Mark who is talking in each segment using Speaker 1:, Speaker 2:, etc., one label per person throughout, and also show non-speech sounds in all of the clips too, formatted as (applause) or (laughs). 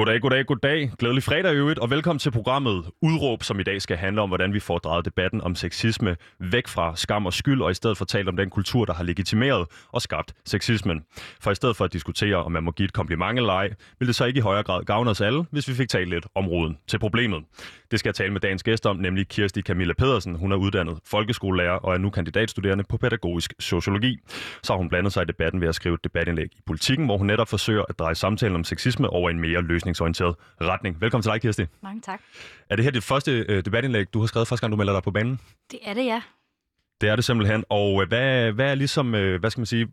Speaker 1: Goddag, goddag, goddag. Glædelig fredag i øvrigt, og velkommen til programmet Udråb, som i dag skal handle om, hvordan vi får drejet debatten om sexisme væk fra skam og skyld, og i stedet for talt om den kultur, der har legitimeret og skabt sexismen. For i stedet for at diskutere, om man må give et kompliment eller ej, vil det så ikke i højere grad gavne os alle, hvis vi fik talt lidt om roden til problemet. Det skal jeg tale med dagens gæst om, nemlig Kirsti Camilla Pedersen. Hun er uddannet folkeskolelærer og er nu kandidatstuderende på pædagogisk sociologi. Så har hun blandet sig i debatten ved at skrive et debatindlæg i politikken, hvor hun netop forsøger at dreje samtalen om sexisme over en mere løsningsorienteret retning. Velkommen til dig, Kirsti.
Speaker 2: Mange tak.
Speaker 1: Er det her dit første øh, debatindlæg, du har skrevet første gang, du melder dig på banen?
Speaker 2: Det er det, ja.
Speaker 1: Det er det simpelthen. Og øh, hvad, hvad er ligesom, øh, hvad skal man sige,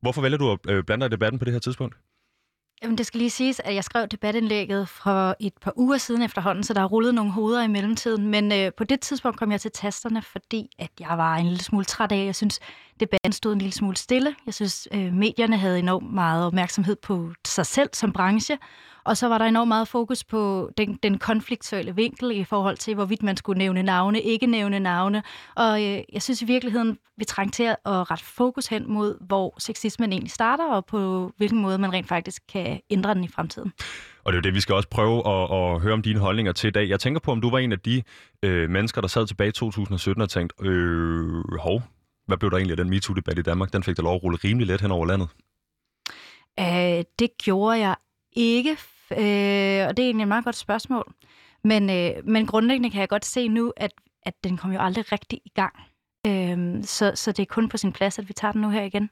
Speaker 1: hvorfor vælger du at øh, blande dig i debatten på det her tidspunkt?
Speaker 2: Jamen, det skal lige siges, at jeg skrev debatindlægget for et par uger siden efterhånden, så der er rullet nogle hoveder i mellemtiden. Men øh, på det tidspunkt kom jeg til tasterne, fordi at jeg var en lille smule træt af. Jeg synes, debatten stod en lille smule stille. Jeg synes, øh, medierne havde enormt meget opmærksomhed på sig selv som branche. Og så var der enormt meget fokus på den, den konfliktuelle vinkel i forhold til, hvorvidt man skulle nævne navne, ikke nævne navne. Og øh, jeg synes i virkeligheden, vi trængte til at rette fokus hen mod, hvor sexismen egentlig starter, og på hvilken måde man rent faktisk kan ændre den i fremtiden.
Speaker 1: Og det er jo det, vi skal også prøve at, at høre om dine holdninger til i dag. Jeg tænker på, om du var en af de øh, mennesker, der sad tilbage i 2017 og tænkte, øh, hov, hvad blev der egentlig af den MeToo-debat i Danmark? Den fik der lov at rulle rimelig let hen over landet.
Speaker 2: Øh, det gjorde jeg ikke, øh, og det er egentlig et meget godt spørgsmål. Men, øh, men grundlæggende kan jeg godt se nu, at, at den kom jo aldrig rigtig i gang. Øhm, så, så det er kun på sin plads, at vi tager den nu her igen.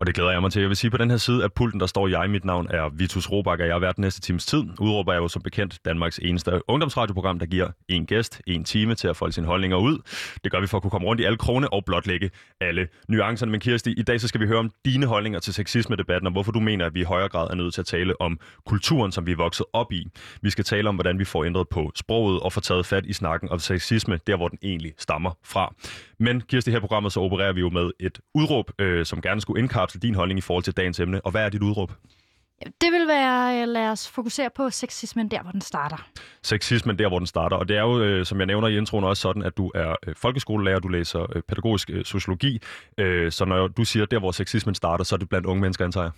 Speaker 1: Og det glæder jeg mig til. Jeg vil sige, på den her side af pulten, der står jeg. Mit navn er Vitus Robak, og jeg er vært næste times tid. Udråber jeg jo som bekendt Danmarks eneste ungdomsradioprogram, der giver en gæst, en time til at folde sine holdninger ud. Det gør vi for at kunne komme rundt i alle krone og blotlægge alle nuancerne. Men Kirsti, i dag så skal vi høre om dine holdninger til sexisme-debatten, og hvorfor du mener, at vi i højere grad er nødt til at tale om kulturen, som vi er vokset op i. Vi skal tale om, hvordan vi får ændret på sproget og får taget fat i snakken om sexisme, der hvor den egentlig stammer fra. Men Kirsti, her programmet så opererer vi jo med et udråb, øh, som gerne skulle indkapsle din holdning i forhold til dagens emne. Og hvad er dit udråb?
Speaker 2: Det vil være, lad os fokusere på sexismen der, hvor den starter.
Speaker 1: Sexismen der, hvor den starter. Og det er jo, øh, som jeg nævner i introen, også sådan, at du er øh, folkeskolelærer, du læser øh, pædagogisk øh, sociologi. Øh, så når du siger, der, hvor sexismen starter, så er det blandt unge mennesker, antager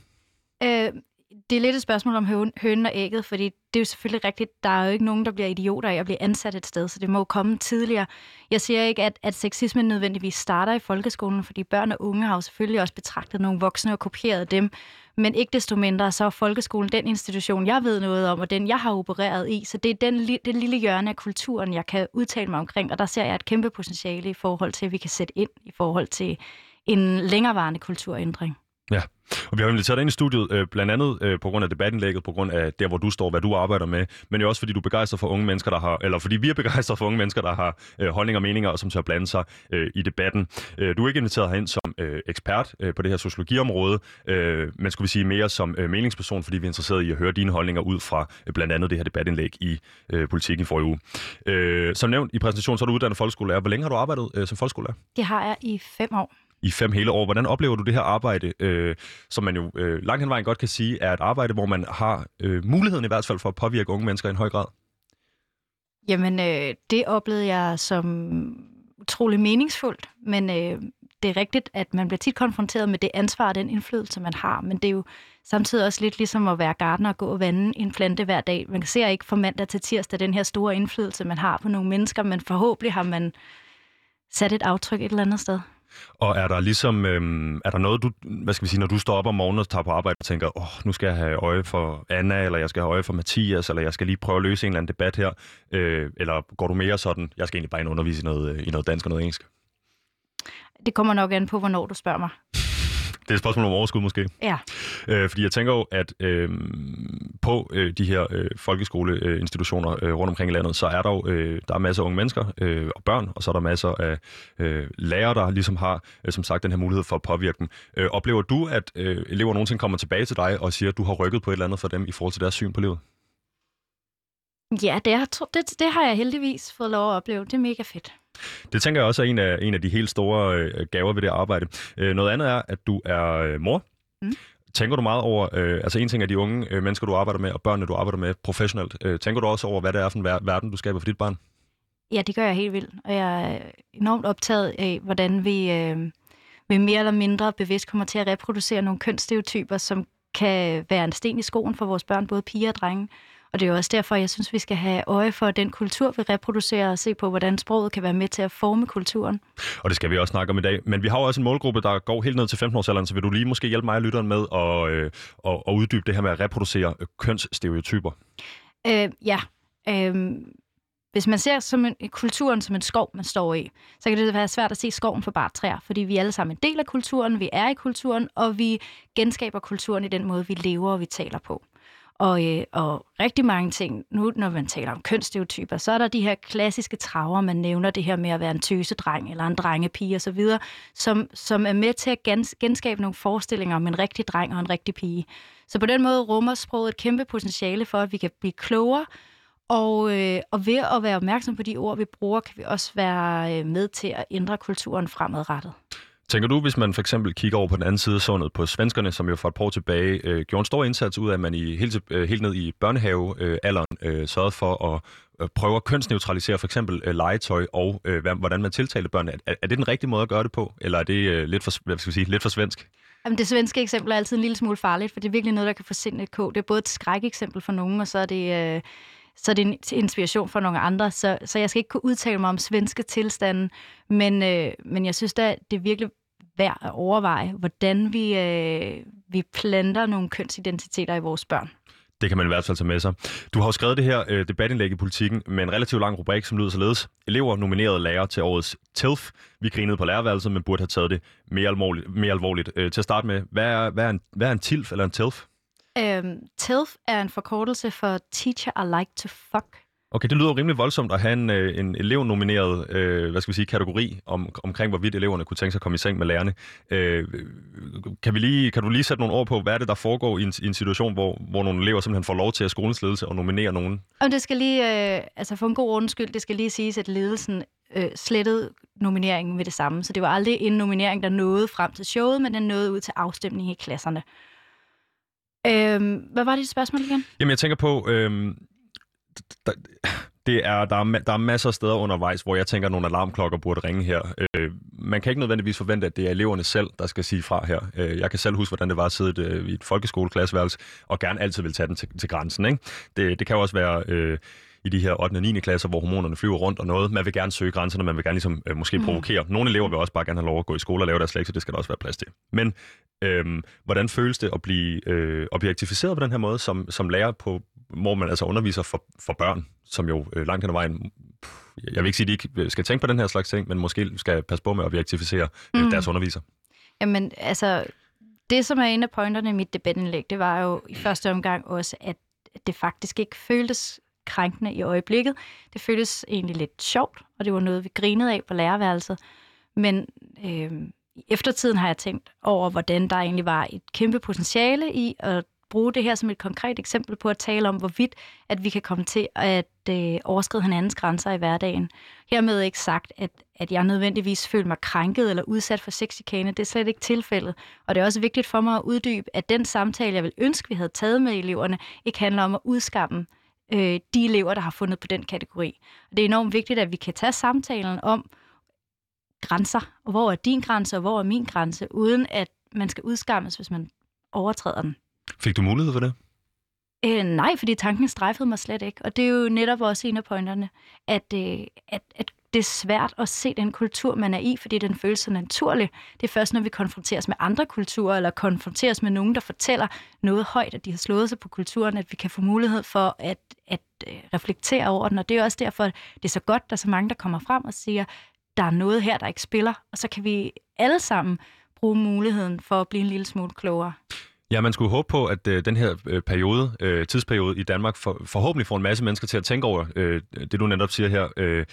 Speaker 2: jeg? Øh, det er lidt et spørgsmål om høn, hønen og ægget, fordi det er jo selvfølgelig rigtigt, der er jo ikke nogen, der bliver idioter af at blive ansat et sted, så det må jo komme tidligere. Jeg siger ikke, at, at sexismen nødvendigvis starter i folkeskolen, fordi børn og unge har jo selvfølgelig også betragtet nogle voksne og kopieret dem, men ikke desto mindre, så er folkeskolen den institution, jeg ved noget om, og den, jeg har opereret i. Så det er den, det lille hjørne af kulturen, jeg kan udtale mig omkring, og der ser jeg et kæmpe potentiale i forhold til, at vi kan sætte ind i forhold til en længerevarende kulturændring.
Speaker 1: Ja, og vi har inviteret dig ind i studiet, øh, blandt andet øh, på grund af debatindlægget, på grund af der, hvor du står, hvad du arbejder med, men jo også fordi du er begejstret for unge mennesker, der har, eller fordi vi er begejstret for unge mennesker, der har øh, holdninger og meninger, og som tør blande sig øh, i debatten. Øh, du er ikke inviteret herind som øh, ekspert øh, på det her sociologiområde, øh, men skulle vi sige mere som øh, meningsperson, fordi vi er interesseret i at høre dine holdninger ud fra øh, blandt andet det her debatindlæg i øh, politikken for uge. Øh, som nævnt i præsentationen, så er du uddannet folkeskolelærer. Hvor længe har du arbejdet øh, som folkeskolelærer?
Speaker 2: Det har jeg i fem år
Speaker 1: i fem hele år. Hvordan oplever du det her arbejde, øh, som man jo øh, langt hen vejen godt kan sige, er et arbejde, hvor man har øh, muligheden i hvert fald for at påvirke unge mennesker i en høj grad?
Speaker 2: Jamen, øh, det oplevede jeg som utrolig meningsfuldt, men øh, det er rigtigt, at man bliver tit konfronteret med det ansvar og den indflydelse, man har, men det er jo samtidig også lidt ligesom at være gardener og gå og vande en plante hver dag. Man ser ikke fra mandag til tirsdag den her store indflydelse, man har på nogle mennesker, men forhåbentlig har man sat et aftryk et eller andet sted.
Speaker 1: Og er der ligesom, øhm, er der noget, du, hvad skal vi sige, når du står op om morgenen og tager på arbejde og tænker, åh, oh, nu skal jeg have øje for Anna, eller jeg skal have øje for Mathias, eller jeg skal lige prøve at løse en eller anden debat her, øh, eller går du mere sådan, jeg skal egentlig bare ind undervise i noget, øh, i noget dansk og noget engelsk?
Speaker 2: Det kommer nok an på, hvornår du spørger mig.
Speaker 1: Det er et spørgsmål om overskud måske.
Speaker 2: Ja.
Speaker 1: Øh, fordi jeg tænker jo, at øh, på øh, de her øh, folkeskoleinstitutioner øh, rundt omkring i landet, så er der jo øh, der er masser af unge mennesker øh, og børn, og så er der masser af øh, lærere, der ligesom har, øh, som sagt, den her mulighed for at påvirke dem. Øh, oplever du, at øh, elever nogensinde kommer tilbage til dig og siger, at du har rykket på et eller andet for dem i forhold til deres syn på livet?
Speaker 2: Ja, det, er, det, det har jeg heldigvis fået lov at opleve. Det er mega fedt.
Speaker 1: Det tænker jeg også er en af, en af de helt store øh, gaver ved det arbejde. Øh, noget andet er, at du er øh, mor. Mm. Tænker du meget over, øh, altså en ting er de unge øh, mennesker, du arbejder med, og børnene, du arbejder med professionelt. Øh, tænker du også over, hvad det er for en ver- verden, du skaber for dit barn?
Speaker 2: Ja, det gør jeg helt vildt. Og jeg er enormt optaget af, hvordan vi, øh, vi mere eller mindre bevidst kommer til at reproducere nogle kønsstereotyper, som kan være en sten i skoen for vores børn, både piger og drenge. Og det er jo også derfor, jeg synes, vi skal have øje for den kultur, vi reproducerer, og se på, hvordan sproget kan være med til at forme kulturen.
Speaker 1: Og det skal vi også snakke om i dag. Men vi har jo også en målgruppe, der går helt ned til 15-årsalderen, så vil du lige måske hjælpe mig og lytteren med at, øh, at, at uddybe det her med at reproducere kønsstereotyper?
Speaker 2: Øh, ja. Øh, hvis man ser som en, kulturen som en skov, man står i, så kan det være svært at se skoven for bare træer, fordi vi er alle sammen en del af kulturen, vi er i kulturen, og vi genskaber kulturen i den måde, vi lever og vi taler på. Og, øh, og rigtig mange ting, nu når man taler om kønsstereotyper, så er der de her klassiske traver, man nævner det her med at være en tøsedreng eller en drengepige osv., som, som er med til at gens, genskabe nogle forestillinger om en rigtig dreng og en rigtig pige. Så på den måde rummer sproget et kæmpe potentiale for, at vi kan blive klogere, og, øh, og ved at være opmærksom på de ord, vi bruger, kan vi også være øh, med til at ændre kulturen fremadrettet.
Speaker 1: Tænker du, hvis man for eksempel kigger over på den anden side af sundet på svenskerne, som jo for et par år tilbage øh, gjorde en stor indsats ud af, at man i, helt, øh, helt ned i børnehavealderen øh, øh, sørgede for at øh, prøve at kønsneutralisere for eksempel øh, legetøj og øh, hvordan man tiltalte børn. Er, er det den rigtige måde at gøre det på, eller er det øh, lidt, for, hvad skal vi sige, lidt for svensk?
Speaker 2: Jamen, det svenske eksempel er altid en lille smule farligt, for det er virkelig noget, der kan få sindet kå. Det er både et skrækeksempel for nogen, og så er det... Øh, så er det en inspiration for nogle andre. Så, så jeg skal ikke kunne udtale mig om svenske tilstanden, men, øh, men jeg synes da, det er virkelig værd at overveje, hvordan vi, øh, vi planter nogle kønsidentiteter i vores børn.
Speaker 1: Det kan man i hvert fald tage med sig. Du har jo skrevet det her øh, debatindlæg i politikken med en relativt lang rubrik, som lyder således. Elever nomineret lærer til årets TILF. Vi grinede på lærerværelset, men burde have taget det mere alvorligt. Mere alvorligt. Øh, til at starte med, hvad er, hvad, er en, hvad er en TILF eller en TILF?
Speaker 2: Øhm, TILF er en forkortelse for Teacher I Like to Fuck.
Speaker 1: Okay, det lyder rimelig voldsomt at have en, øh, en elevnomineret øh, hvad skal vi sige, kategori om, omkring, hvorvidt eleverne kunne tænke sig at komme i seng med lærerne. Øh, kan, vi lige, kan du lige sætte nogle ord på, hvad er det, der foregår i en, i en situation, hvor, hvor nogle elever simpelthen får lov til at skolens ledelse og nominere nogen?
Speaker 2: Og det skal lige, øh, altså for en god undskyld, det skal lige siges, at ledelsen øh, slettede nomineringen med det samme. Så det var aldrig en nominering, der nåede frem til showet, men den nåede ud til afstemning i klasserne. Øh, hvad var dit spørgsmål igen?
Speaker 1: Jamen, jeg tænker på... Øh, der, det er, der, er, der er masser af steder undervejs, hvor jeg tænker, at nogle alarmklokker burde ringe her. Øh, man kan ikke nødvendigvis forvente, at det er eleverne selv, der skal sige fra her. Øh, jeg kan selv huske, hvordan det var at sidde øh, i et folkeskoleklasseværelse, og gerne altid vil tage den til, til grænsen. Ikke? Det, det kan jo også være... Øh, i de her 8. og 9. klasser, hvor hormonerne flyver rundt og noget. Man vil gerne søge grænserne, man vil gerne ligesom, øh, måske mm. provokere. Nogle elever vil også bare gerne have lov at gå i skole og lave deres lektier, det skal der også være plads til. Men øh, hvordan føles det at blive øh, objektificeret på den her måde som, som lærer på, hvor man altså underviser for, for børn, som jo øh, langt hen ad vejen, jeg vil ikke sige, at de ikke øh, skal tænke på den her slags ting, men måske skal passe på med at objektificere øh, mm. deres underviser.
Speaker 2: Jamen, altså, det som er en af pointerne i mit debatindlæg, det var jo i første omgang også, at det faktisk ikke føltes krænkende i øjeblikket. Det føltes egentlig lidt sjovt, og det var noget, vi grinede af på lærerværelset. Men øh, i eftertiden har jeg tænkt over, hvordan der egentlig var et kæmpe potentiale i at bruge det her som et konkret eksempel på at tale om, hvorvidt at vi kan komme til at øh, overskride hinandens grænser i hverdagen. Hermed ikke sagt, at, at jeg nødvendigvis føler mig krænket eller udsat for sexikane. Det er slet ikke tilfældet. Og det er også vigtigt for mig at uddybe, at den samtale, jeg vil ønske, vi havde taget med eleverne, ikke handler om at udskamme øh, de elever, der har fundet på den kategori. Og det er enormt vigtigt, at vi kan tage samtalen om grænser, og hvor er din grænse, og hvor er min grænse, uden at man skal udskammes, hvis man overtræder den.
Speaker 1: Fik du mulighed for det?
Speaker 2: Øh, nej, fordi tanken strejfede mig slet ikke. Og det er jo netop også en af pointerne, at, øh, at, at det er svært at se den kultur, man er i, fordi den føles så naturlig. Det er først, når vi konfronteres med andre kulturer, eller konfronteres med nogen, der fortæller noget højt, at de har slået sig på kulturen, at vi kan få mulighed for at, at øh, reflektere over den. Og det er også derfor, det er så godt, at der er så mange, der kommer frem og siger, der er noget her, der ikke spiller, og så kan vi alle sammen bruge muligheden for at blive en lille smule klogere.
Speaker 1: Ja, man skulle håbe på, at øh, den her øh, periode, øh, tidsperiode i Danmark for, forhåbentlig får en masse mennesker til at tænke over øh, det, du netop siger her. Øh,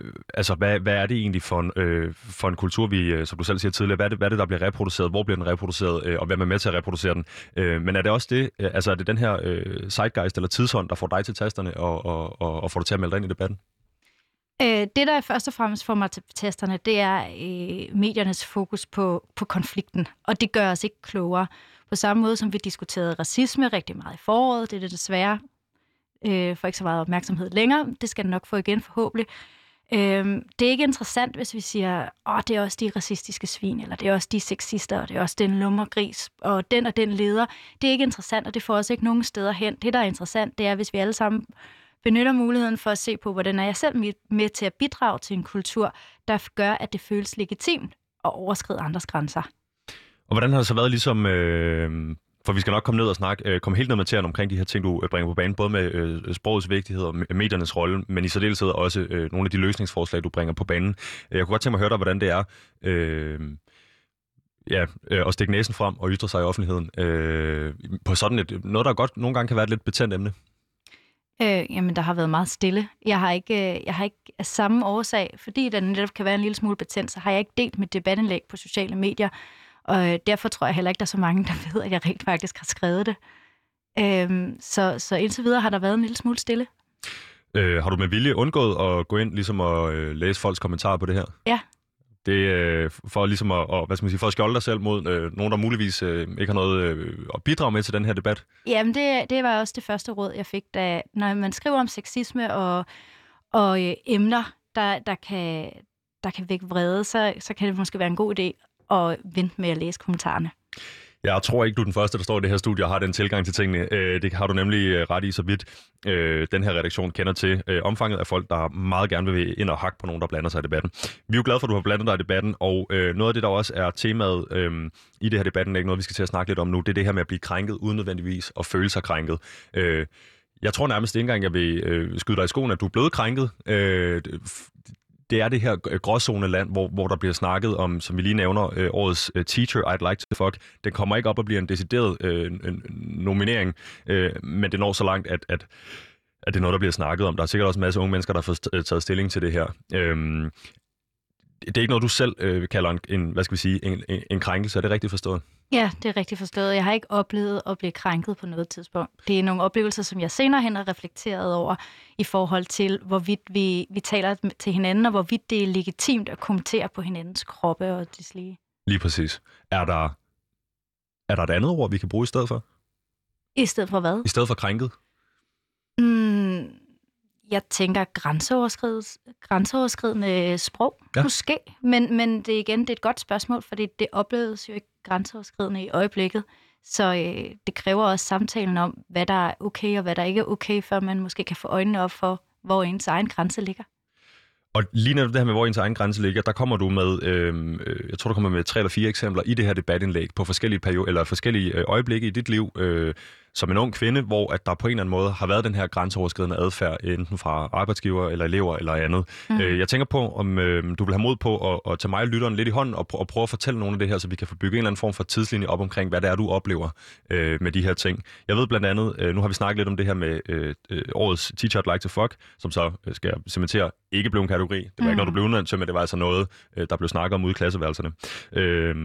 Speaker 1: øh, altså, hvad, hvad er det egentlig for en, øh, for en kultur, vi, øh, som du selv siger tidligere, hvad er, det, hvad er det, der bliver reproduceret, hvor bliver den reproduceret, øh, og hvem er med til at reproducere den? Øh, men er det også det, øh, altså er det den her øh, zeitgeist eller tidshånd, der får dig til tasterne og, og, og, og får dig til at melde dig ind i debatten?
Speaker 2: Øh, det, der først og fremmest får mig til testerne, det er øh, mediernes fokus på, på konflikten, og det gør os ikke klogere. På samme måde som vi diskuterede racisme rigtig meget i foråret, det er det desværre øh, for ikke så meget opmærksomhed længere. Det skal den nok få igen forhåbentlig. Øh, det er ikke interessant, hvis vi siger, åh, det er også de racistiske svin, eller det er også de sexister, og det er også den lummergris, og den og den leder. Det er ikke interessant, og det får os ikke nogen steder hen. Det, der er interessant, det er, hvis vi alle sammen benytter muligheden for at se på, hvordan er jeg selv med til at bidrage til en kultur, der gør, at det føles legitimt og overskride andres grænser.
Speaker 1: Og hvordan har det så været ligesom øh, for vi skal nok komme ned og snakke, øh, komme helt ned med tæerne omkring de her ting, du øh, bringer på banen, både med øh, sprogets vigtighed og mediernes rolle, men i særdeleshed også øh, nogle af de løsningsforslag, du bringer på banen. Øh, jeg kunne godt tænke mig at høre dig, hvordan det er øh, ja, øh, at stikke næsen frem og ytre sig i offentligheden øh, på sådan et, noget, der godt nogle gange kan være et lidt betændt emne.
Speaker 2: Øh, jamen, der har været meget stille. Jeg har ikke, øh, jeg har ikke af samme årsag, fordi den netop kan være en lille smule betændt, så har jeg ikke delt mit debatindlæg på sociale medier. Og øh, derfor tror jeg heller ikke, der er så mange, der (laughs) ved, at jeg rent faktisk har skrevet det. Øhm, så, så indtil videre har der været en lille smule stille.
Speaker 1: Øh, har du med vilje undgået at gå ind ligesom og øh, læse folks kommentarer på det her?
Speaker 2: Ja.
Speaker 1: Det øh, for ligesom at, og, hvad skal man sige, for at skjolde dig selv mod øh, nogen, der muligvis øh, ikke har noget øh, at bidrage med til den her debat?
Speaker 2: Jamen, det, det var også det første råd, jeg fik, da når man skriver om sexisme og, og øh, emner, der, der, kan, der kan vække vrede, så, så kan det måske være en god idé og vente med at læse kommentarerne.
Speaker 1: Jeg tror ikke, du er den første, der står i det her studie og har den tilgang til tingene. Øh, det har du nemlig øh, ret i, så vidt øh, den her redaktion kender til omfanget af folk, der meget gerne vil ind og hakke på nogen, der blander sig i debatten. Vi er jo glade for, at du har blandet dig i debatten, og noget af det, der også er temaet i det her debatten, er ikke noget, vi skal til at snakke lidt om nu, det er det her med at blive krænket uden nødvendigvis at føle sig krænket. Jeg tror nærmest ikke engang, jeg vil skyde dig i skoen, at du er blevet krænket det er det her øh, gråzone land, hvor, hvor der bliver snakket om, som vi lige nævner, øh, årets øh, Teacher I'd Like to Fuck. Den kommer ikke op og bliver en decideret øh, en nominering, øh, men det når så langt, at, at at det er noget, der bliver snakket om. Der er sikkert også en masse unge mennesker, der har fået øh, taget stilling til det her. Øhm, det er ikke noget, du selv øh, kalder en, en, hvad skal vi sige, en, en, en krænkelse. Er det rigtigt forstået?
Speaker 2: Ja, det er rigtigt forstået. Jeg har ikke oplevet at blive krænket på noget tidspunkt. Det er nogle oplevelser, som jeg senere hen har reflekteret over i forhold til, hvorvidt vi, vi taler til hinanden, og hvorvidt det er legitimt at kommentere på hinandens kroppe og deslige.
Speaker 1: Lige præcis. Er der, er der et andet ord, vi kan bruge i stedet for?
Speaker 2: I stedet for hvad?
Speaker 1: I stedet for krænket?
Speaker 2: Mm, jeg tænker grænseoverskridende sprog, ja. måske. Men, men det igen, det er et godt spørgsmål, fordi det opleves jo ikke grænseoverskridende i øjeblikket. Så øh, det kræver også samtalen om, hvad der er okay og hvad der ikke er okay, før man måske kan få øjnene op for, hvor ens egen grænse ligger.
Speaker 1: Og lige netop det her med, hvor ens egen grænse ligger, der kommer du med, øhm, øh, jeg tror, du kommer med tre eller fire eksempler i det her debatindlæg på forskellige, periode, eller forskellige øh, øjeblikke i dit liv, øh, som en ung kvinde, hvor at der på en eller anden måde har været den her grænseoverskridende adfærd, enten fra arbejdsgiver eller elever eller andet. Mm. Øh, jeg tænker på, om øh, du vil have mod på at, at tage mig og lytteren lidt i hånden og, og prøve at fortælle nogle af det her, så vi kan få bygget en eller anden form for tidslinje op omkring, hvad det er, du oplever øh, med de her ting. Jeg ved blandt andet, øh, nu har vi snakket lidt om det her med øh, øh årets Teacher I'd Like to Fuck, som så øh, skal jeg cementere ikke blev en kategori. Det var mm. ikke noget, du blev udnævnt til, men det var altså noget, øh, der blev snakket om ude i klasseværelserne. Øh,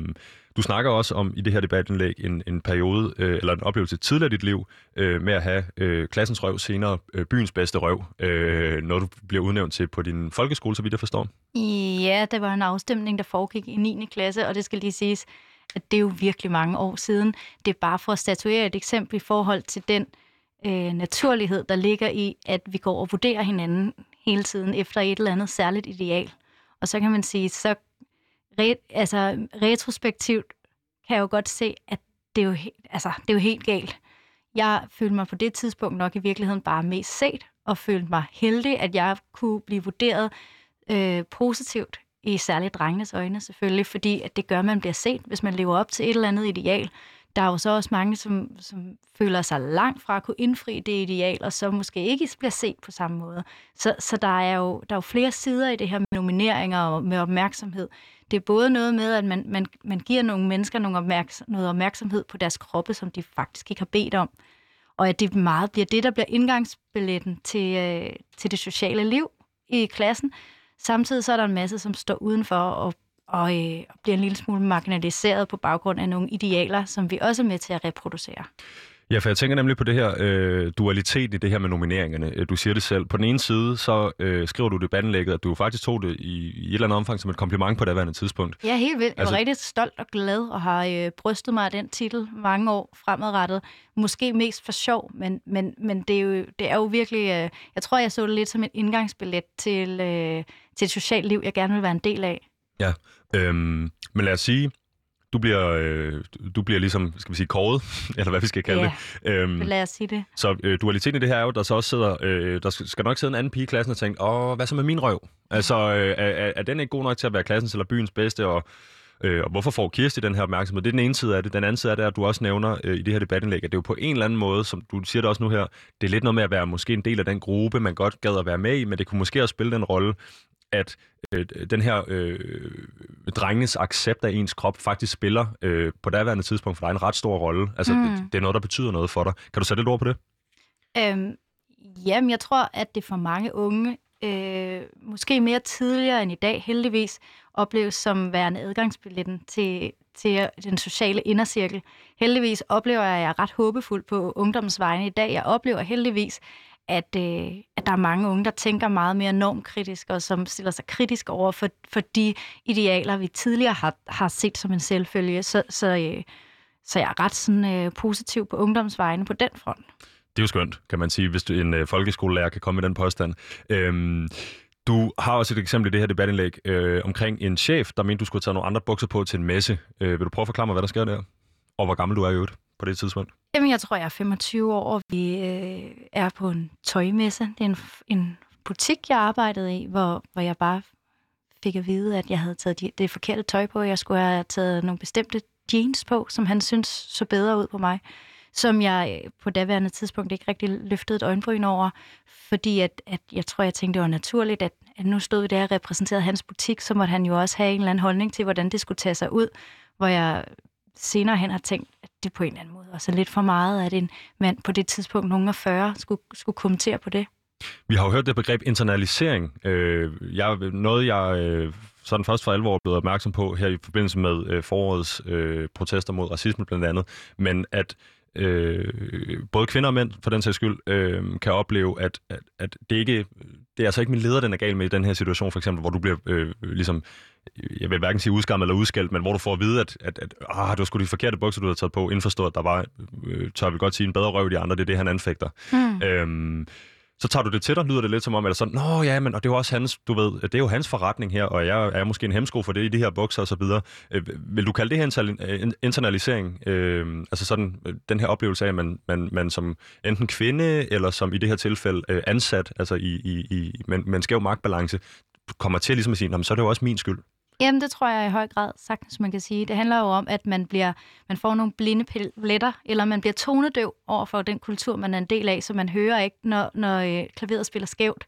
Speaker 1: du snakker også om i det her debatindlæg en, en periode, øh, eller en oplevelse tidligere i dit liv, øh, med at have øh, klassens røv, senere øh, byens bedste røv, øh, når du bliver udnævnt til på din folkeskole, så vidt jeg forstår.
Speaker 2: Ja, det var en afstemning, der foregik i 9. klasse, og det skal lige siges, at det er jo virkelig mange år siden. Det er bare for at statuere et eksempel i forhold til den øh, naturlighed, der ligger i, at vi går og vurderer hinanden hele tiden efter et eller andet særligt ideal. Og så kan man sige, så re, altså, retrospektivt kan jeg jo godt se, at det er jo, helt, altså, det er jo helt galt. Jeg følte mig på det tidspunkt nok i virkeligheden bare mest set, og følte mig heldig, at jeg kunne blive vurderet øh, positivt i særligt drengenes øjne selvfølgelig, fordi at det gør, at man bliver set, hvis man lever op til et eller andet ideal. Der er jo så også mange, som, som føler sig langt fra at kunne indfri det ideal, og så måske ikke bliver set på samme måde. Så, så der, er jo, der er jo flere sider i det her med nomineringer og med opmærksomhed. Det er både noget med, at man, man, man giver nogle mennesker nogle opmærks, noget opmærksomhed på deres kroppe, som de faktisk ikke har bedt om, og at det meget bliver det, der bliver indgangsbilletten til, øh, til det sociale liv i klassen. Samtidig så er der en masse, som står udenfor og, og, øh, og bliver en lille smule marginaliseret på baggrund af nogle idealer, som vi også er med til at reproducere.
Speaker 1: Ja, for jeg tænker nemlig på det her øh, dualitet i det her med nomineringerne. Øh, du siger det selv. På den ene side, så øh, skriver du det debattenlægget, at du faktisk tog det i, i et eller andet omfang som et kompliment på det daværende tidspunkt.
Speaker 2: Ja, helt vildt. Jeg altså... var rigtig stolt og glad og har øh, brystet mig af den titel mange år fremadrettet. Måske mest for sjov, men, men, men det, er jo, det er jo virkelig... Øh, jeg tror, jeg så det lidt som et indgangsbillet til, øh, til et socialt liv, jeg gerne vil være en del af.
Speaker 1: Ja, øhm, men lad os sige, du bliver, øh, du bliver ligesom, skal vi sige, kåret, (laughs) eller hvad vi skal kalde
Speaker 2: ja,
Speaker 1: det.
Speaker 2: Øhm, lad os sige det.
Speaker 1: Så øh, dualiteten i det her er jo, der så også sidder, øh, der skal nok sidde en anden pige i klassen og tænke, åh, hvad så med min røv? Altså, øh, er, er den ikke god nok til at være klassens eller byens bedste, og Øh, og hvorfor får Kirsti den her opmærksomhed? Det er den ene side af det. Den anden side af det er, at du også nævner øh, i det her debatindlæg, at det er jo på en eller anden måde, som du siger det også nu her, det er lidt noget med at være måske en del af den gruppe, man godt gad at være med i, men det kunne måske også spille den rolle, at øh, den her øh, drengens accept af ens krop faktisk spiller øh, på daværende tidspunkt for dig en ret stor rolle. Altså, mm. det, det er noget, der betyder noget for dig. Kan du sætte lidt ord på det?
Speaker 2: Øhm, jamen, jeg tror, at det for mange unge, øh, måske mere tidligere end i dag, heldigvis, opleves som værende adgangsbilletten til, til den sociale indercirkel. Heldigvis oplever jeg, at jeg er ret håbefuld på ungdommens vegne i dag. Jeg oplever heldigvis, at, øh, at der er mange unge, der tænker meget mere normkritisk, og som stiller sig kritisk over for, for de idealer, vi tidligere har, har set som en selvfølge. Så, så, øh, så jeg er ret sådan, øh, positiv på ungdomsvejene på den front.
Speaker 1: Det er jo skønt, kan man sige, hvis du, en øh, folkeskolelærer kan komme med den påstand. Øhm, du har også et eksempel i det her debatindlæg øh, omkring en chef, der mente, du skulle tage nogle andre bukser på til en messe. Øh, vil du prøve at forklare mig, hvad der sker der? Og hvor gammel du er i øvrigt på det tidspunkt?
Speaker 2: Jamen, jeg tror, jeg er 25 år, og vi øh, er på en tøjmesse. Det er en, en butik, jeg arbejdede i, hvor, hvor jeg bare fik at vide, at jeg havde taget de, det forkerte tøj på. Jeg skulle have taget nogle bestemte jeans på, som han synes så bedre ud på mig som jeg øh, på daværende tidspunkt ikke rigtig løftede et øjenbryn over, fordi at, at jeg tror, jeg tænkte, det var naturligt, at, at nu stod vi der og repræsenterede hans butik, så måtte han jo også have en eller anden holdning til, hvordan det skulle tage sig ud, hvor jeg senere hen har tænkt, det på en eller anden måde også lidt for meget, at en mand på det tidspunkt, nogen af 40, skulle, skulle kommentere på det.
Speaker 1: Vi har jo hørt det begreb internalisering. Øh, jeg, noget, jeg øh, sådan først for alvor blevet opmærksom på her i forbindelse med øh, forårets øh, protester mod racisme blandt andet, men at øh, både kvinder og mænd, for den sags skyld, øh, kan opleve, at, at, at det ikke det er altså ikke min leder, den er gal med i den her situation, for eksempel, hvor du bliver øh, ligesom, jeg vil hverken sige udskammet eller udskældt, men hvor du får at vide, at, at, at ah, det var sgu de forkerte bukser, du havde taget på, indforstået, at der var, øh, tør vi godt sige, en bedre røv de andre, det er det, han anfægter. Mm. Øhm, så tager du det til dig, lyder det lidt som om, eller sådan, nå ja, men og det er jo også hans, du ved, det er jo hans forretning her, og jeg er måske en hemsko for det i de her bukser og så videre. Øh, vil du kalde det her en internalisering? Øh, altså sådan, øh, den her oplevelse af, at man, man, man som enten kvinde, eller som i det her tilfælde øh, ansat, altså i, i, i med, med en skæv magtbalance, kommer til ligesom at sige, så er det jo også min skyld.
Speaker 2: Jamen, det tror jeg i høj grad sagtens, man kan sige. Det handler jo om, at man, bliver, man får nogle blinde pletter, eller man bliver tonedøv over for den kultur, man er en del af, så man hører ikke, når, når øh, klaveret spiller skævt.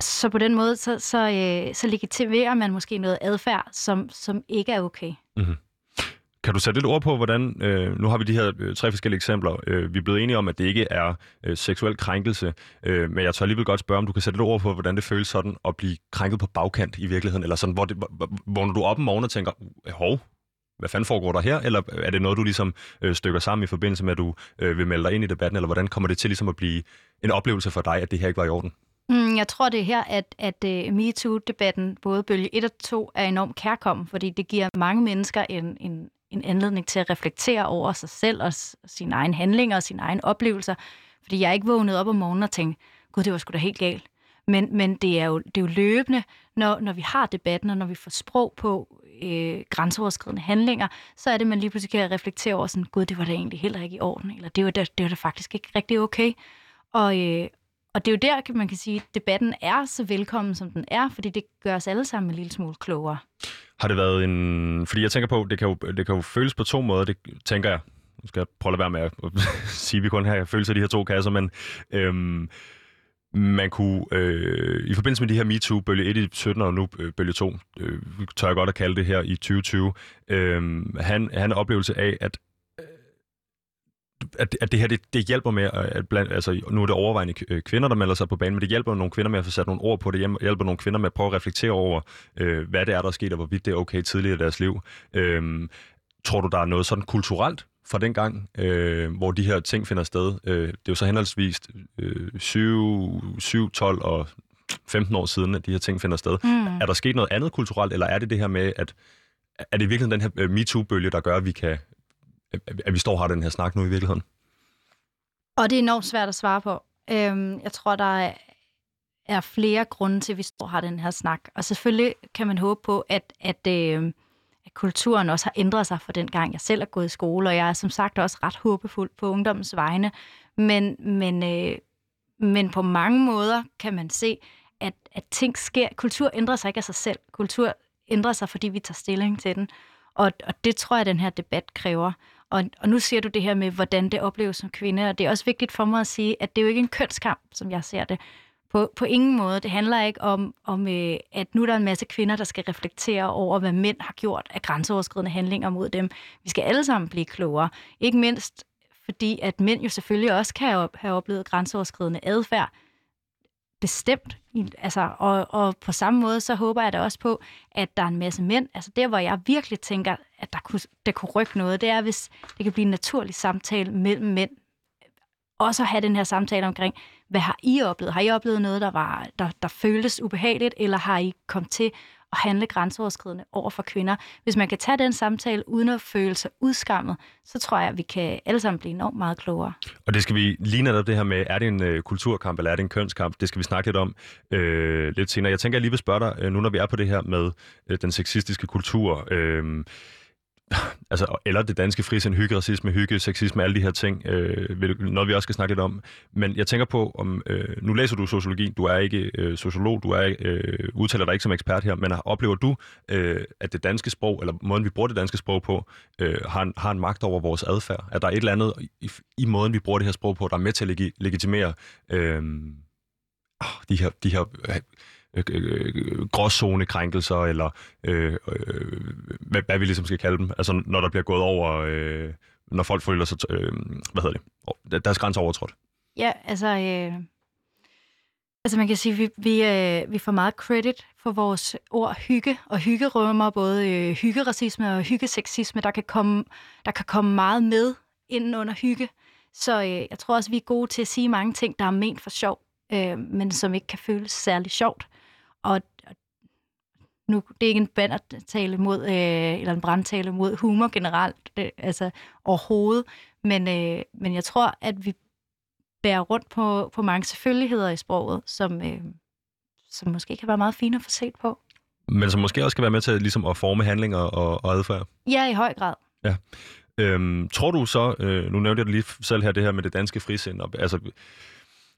Speaker 2: Så på den måde, så, så, øh, så legitimerer man måske noget adfærd, som, som ikke er okay. Mm-hmm.
Speaker 1: Kan du sætte lidt ord på, hvordan, øh, nu har vi de her øh, tre forskellige eksempler, øh, vi er blevet enige om, at det ikke er øh, seksuel krænkelse, øh, men jeg tør alligevel godt spørge, om du kan sætte lidt ord på, hvordan det føles sådan at blive krænket på bagkant i virkeligheden, eller sådan, hvor, det, hvor, hvor når du op om morgenen og tænker, uh, hov, hvad fanden foregår der her, eller øh, er det noget, du ligesom øh, stykker sammen i forbindelse med, at du øh, vil melde dig ind i debatten, eller hvordan kommer det til ligesom at blive en oplevelse for dig, at det her ikke var i orden?
Speaker 2: Mm, jeg tror, det er her, at, at uh, MeToo-debatten, både bølge 1 og 2, er enormt kærkommen, fordi det giver mange mennesker en, en, en anledning til at reflektere over sig selv og sine egne handlinger og sine egne oplevelser. Fordi jeg er ikke vågnet op om morgenen og tænkte, gud, det var sgu da helt galt. Men, men det, er jo, det er jo løbende, når, når vi har debatten, og når vi får sprog på øh, grænseoverskridende handlinger, så er det, man lige pludselig kan reflektere over sådan, gud, det var da egentlig heller ikke i orden, eller det var da, det var da faktisk ikke rigtig okay. Og, øh, og det er jo der, kan man kan sige, at debatten er så velkommen, som den er, fordi det gør os alle sammen en lille smule klogere.
Speaker 1: Har det været en... Fordi jeg tænker på, det kan jo, det kan jo føles på to måder, det tænker jeg. Nu skal jeg prøve at lade være med at (laughs) sige, at vi kun har følelser af de her to kasser, men øhm, man kunne, øh, i forbindelse med de her MeToo, bølge 1 i 17 og nu øh, bølge 2, øh, tør jeg godt at kalde det her i 2020, øh, han, han en oplevelse af, at at, at det her, det, det hjælper med, at blandt, altså nu er det overvejende øh, kvinder, der melder sig på banen, men det hjælper nogle kvinder med at få sat nogle ord på det, hjælper nogle kvinder med at prøve at reflektere over, øh, hvad det er, der er sket, og hvorvidt det er okay tidligere i deres liv. Øh, tror du, der er noget sådan kulturelt fra den gang, øh, hvor de her ting finder sted. Øh, det er jo så henholdsvis øh, 7, 7, 12 og 15 år siden, at de her ting finder sted. Mm. Er der sket noget andet kulturelt, eller er det det her med, at er det virkelig den her øh, MeToo-bølge, der gør, at vi, kan, at vi står og har den her snak nu i virkeligheden?
Speaker 2: Og det er enormt svært at svare på. Øhm, jeg tror, der er, flere grunde til, at vi står og har den her snak. Og selvfølgelig kan man håbe på, at, at, øh, at kulturen også har ændret sig fra den gang, jeg selv er gået i skole, og jeg er som sagt også ret håbefuld på ungdommens vegne. Men, men, øh, men på mange måder kan man se, at, at ting sker. Kultur ændrer sig ikke af sig selv. Kultur ændrer sig, fordi vi tager stilling til den. Og, og det tror jeg, den her debat kræver. Og, og nu siger du det her med, hvordan det opleves som kvinde, og det er også vigtigt for mig at sige, at det er jo ikke en kønskamp, som jeg ser det. På, på ingen måde. Det handler ikke om, om øh, at nu er der en masse kvinder, der skal reflektere over, hvad mænd har gjort af grænseoverskridende handlinger mod dem. Vi skal alle sammen blive klogere. Ikke mindst fordi, at mænd jo selvfølgelig også kan have oplevet grænseoverskridende adfærd, bestemt. Altså, og, og på samme måde, så håber jeg da også på, at der er en masse mænd. Altså der, hvor jeg virkelig tænker, at der kunne, der kunne rykke noget, det er, hvis det kan blive en naturlig samtale mellem mænd. Også at have den her samtale omkring, hvad har I oplevet? Har I oplevet noget, der, var, der, der føltes ubehageligt, eller har I kommet til at handle grænseoverskridende over for kvinder. Hvis man kan tage den samtale uden at føle sig udskammet, så tror jeg, at vi kan alle sammen blive enormt meget klogere.
Speaker 1: Og det skal vi lige netop det her med, er det en øh, kulturkamp eller er det en kønskamp? Det skal vi snakke lidt om øh, lidt senere. Jeg tænker, jeg lige vil spørge dig, øh, nu når vi er på det her med øh, den sexistiske kultur. Øh, (laughs) altså, eller det danske frisind, hygge, racisme, hygge, sexisme, alle de her ting, øh, noget vi også skal snakke lidt om. Men jeg tænker på, om øh, nu læser du sociologi, du er ikke øh, sociolog, du er øh, udtaler dig ikke som ekspert her, men oplever du, øh, at det danske sprog, eller måden vi bruger det danske sprog på, øh, har, en, har en magt over vores adfærd? Er der et eller andet i, i måden, vi bruger det her sprog på, der er med til at legi, legitimere øh, ah, de her, de her Øh, øh, øh, gråzonekrænkelser, eller øh, øh, hvad, hvad vi ligesom skal kalde dem. Altså når der bliver gået over, øh, når folk føler sig, øh, hvad hedder det, deres grænser overtrådt.
Speaker 2: Ja, altså, øh, altså man kan sige, vi, vi, øh, vi får meget credit for vores ord hygge, og hygge rømmer både øh, hyggeracisme og hyggeseksisme, der kan, komme, der kan komme meget med inden under hygge. Så øh, jeg tror også, vi er gode til at sige mange ting, der er ment for sjov, øh, men som ikke kan føles særlig sjovt. Og nu, det er ikke en bandertale mod, øh, eller en brandtale mod humor generelt, det, altså overhovedet, men, øh, men jeg tror, at vi bærer rundt på, på mange selvfølgeligheder i sproget, som, øh, som måske kan være meget fine at få set på.
Speaker 1: Men som måske også kan være med til ligesom, at forme handlinger og, og adfærd?
Speaker 2: Ja, i høj grad.
Speaker 1: Ja. Øhm, tror du så, øh, nu nævnte jeg det lige selv her, det her med det danske frisind, og, altså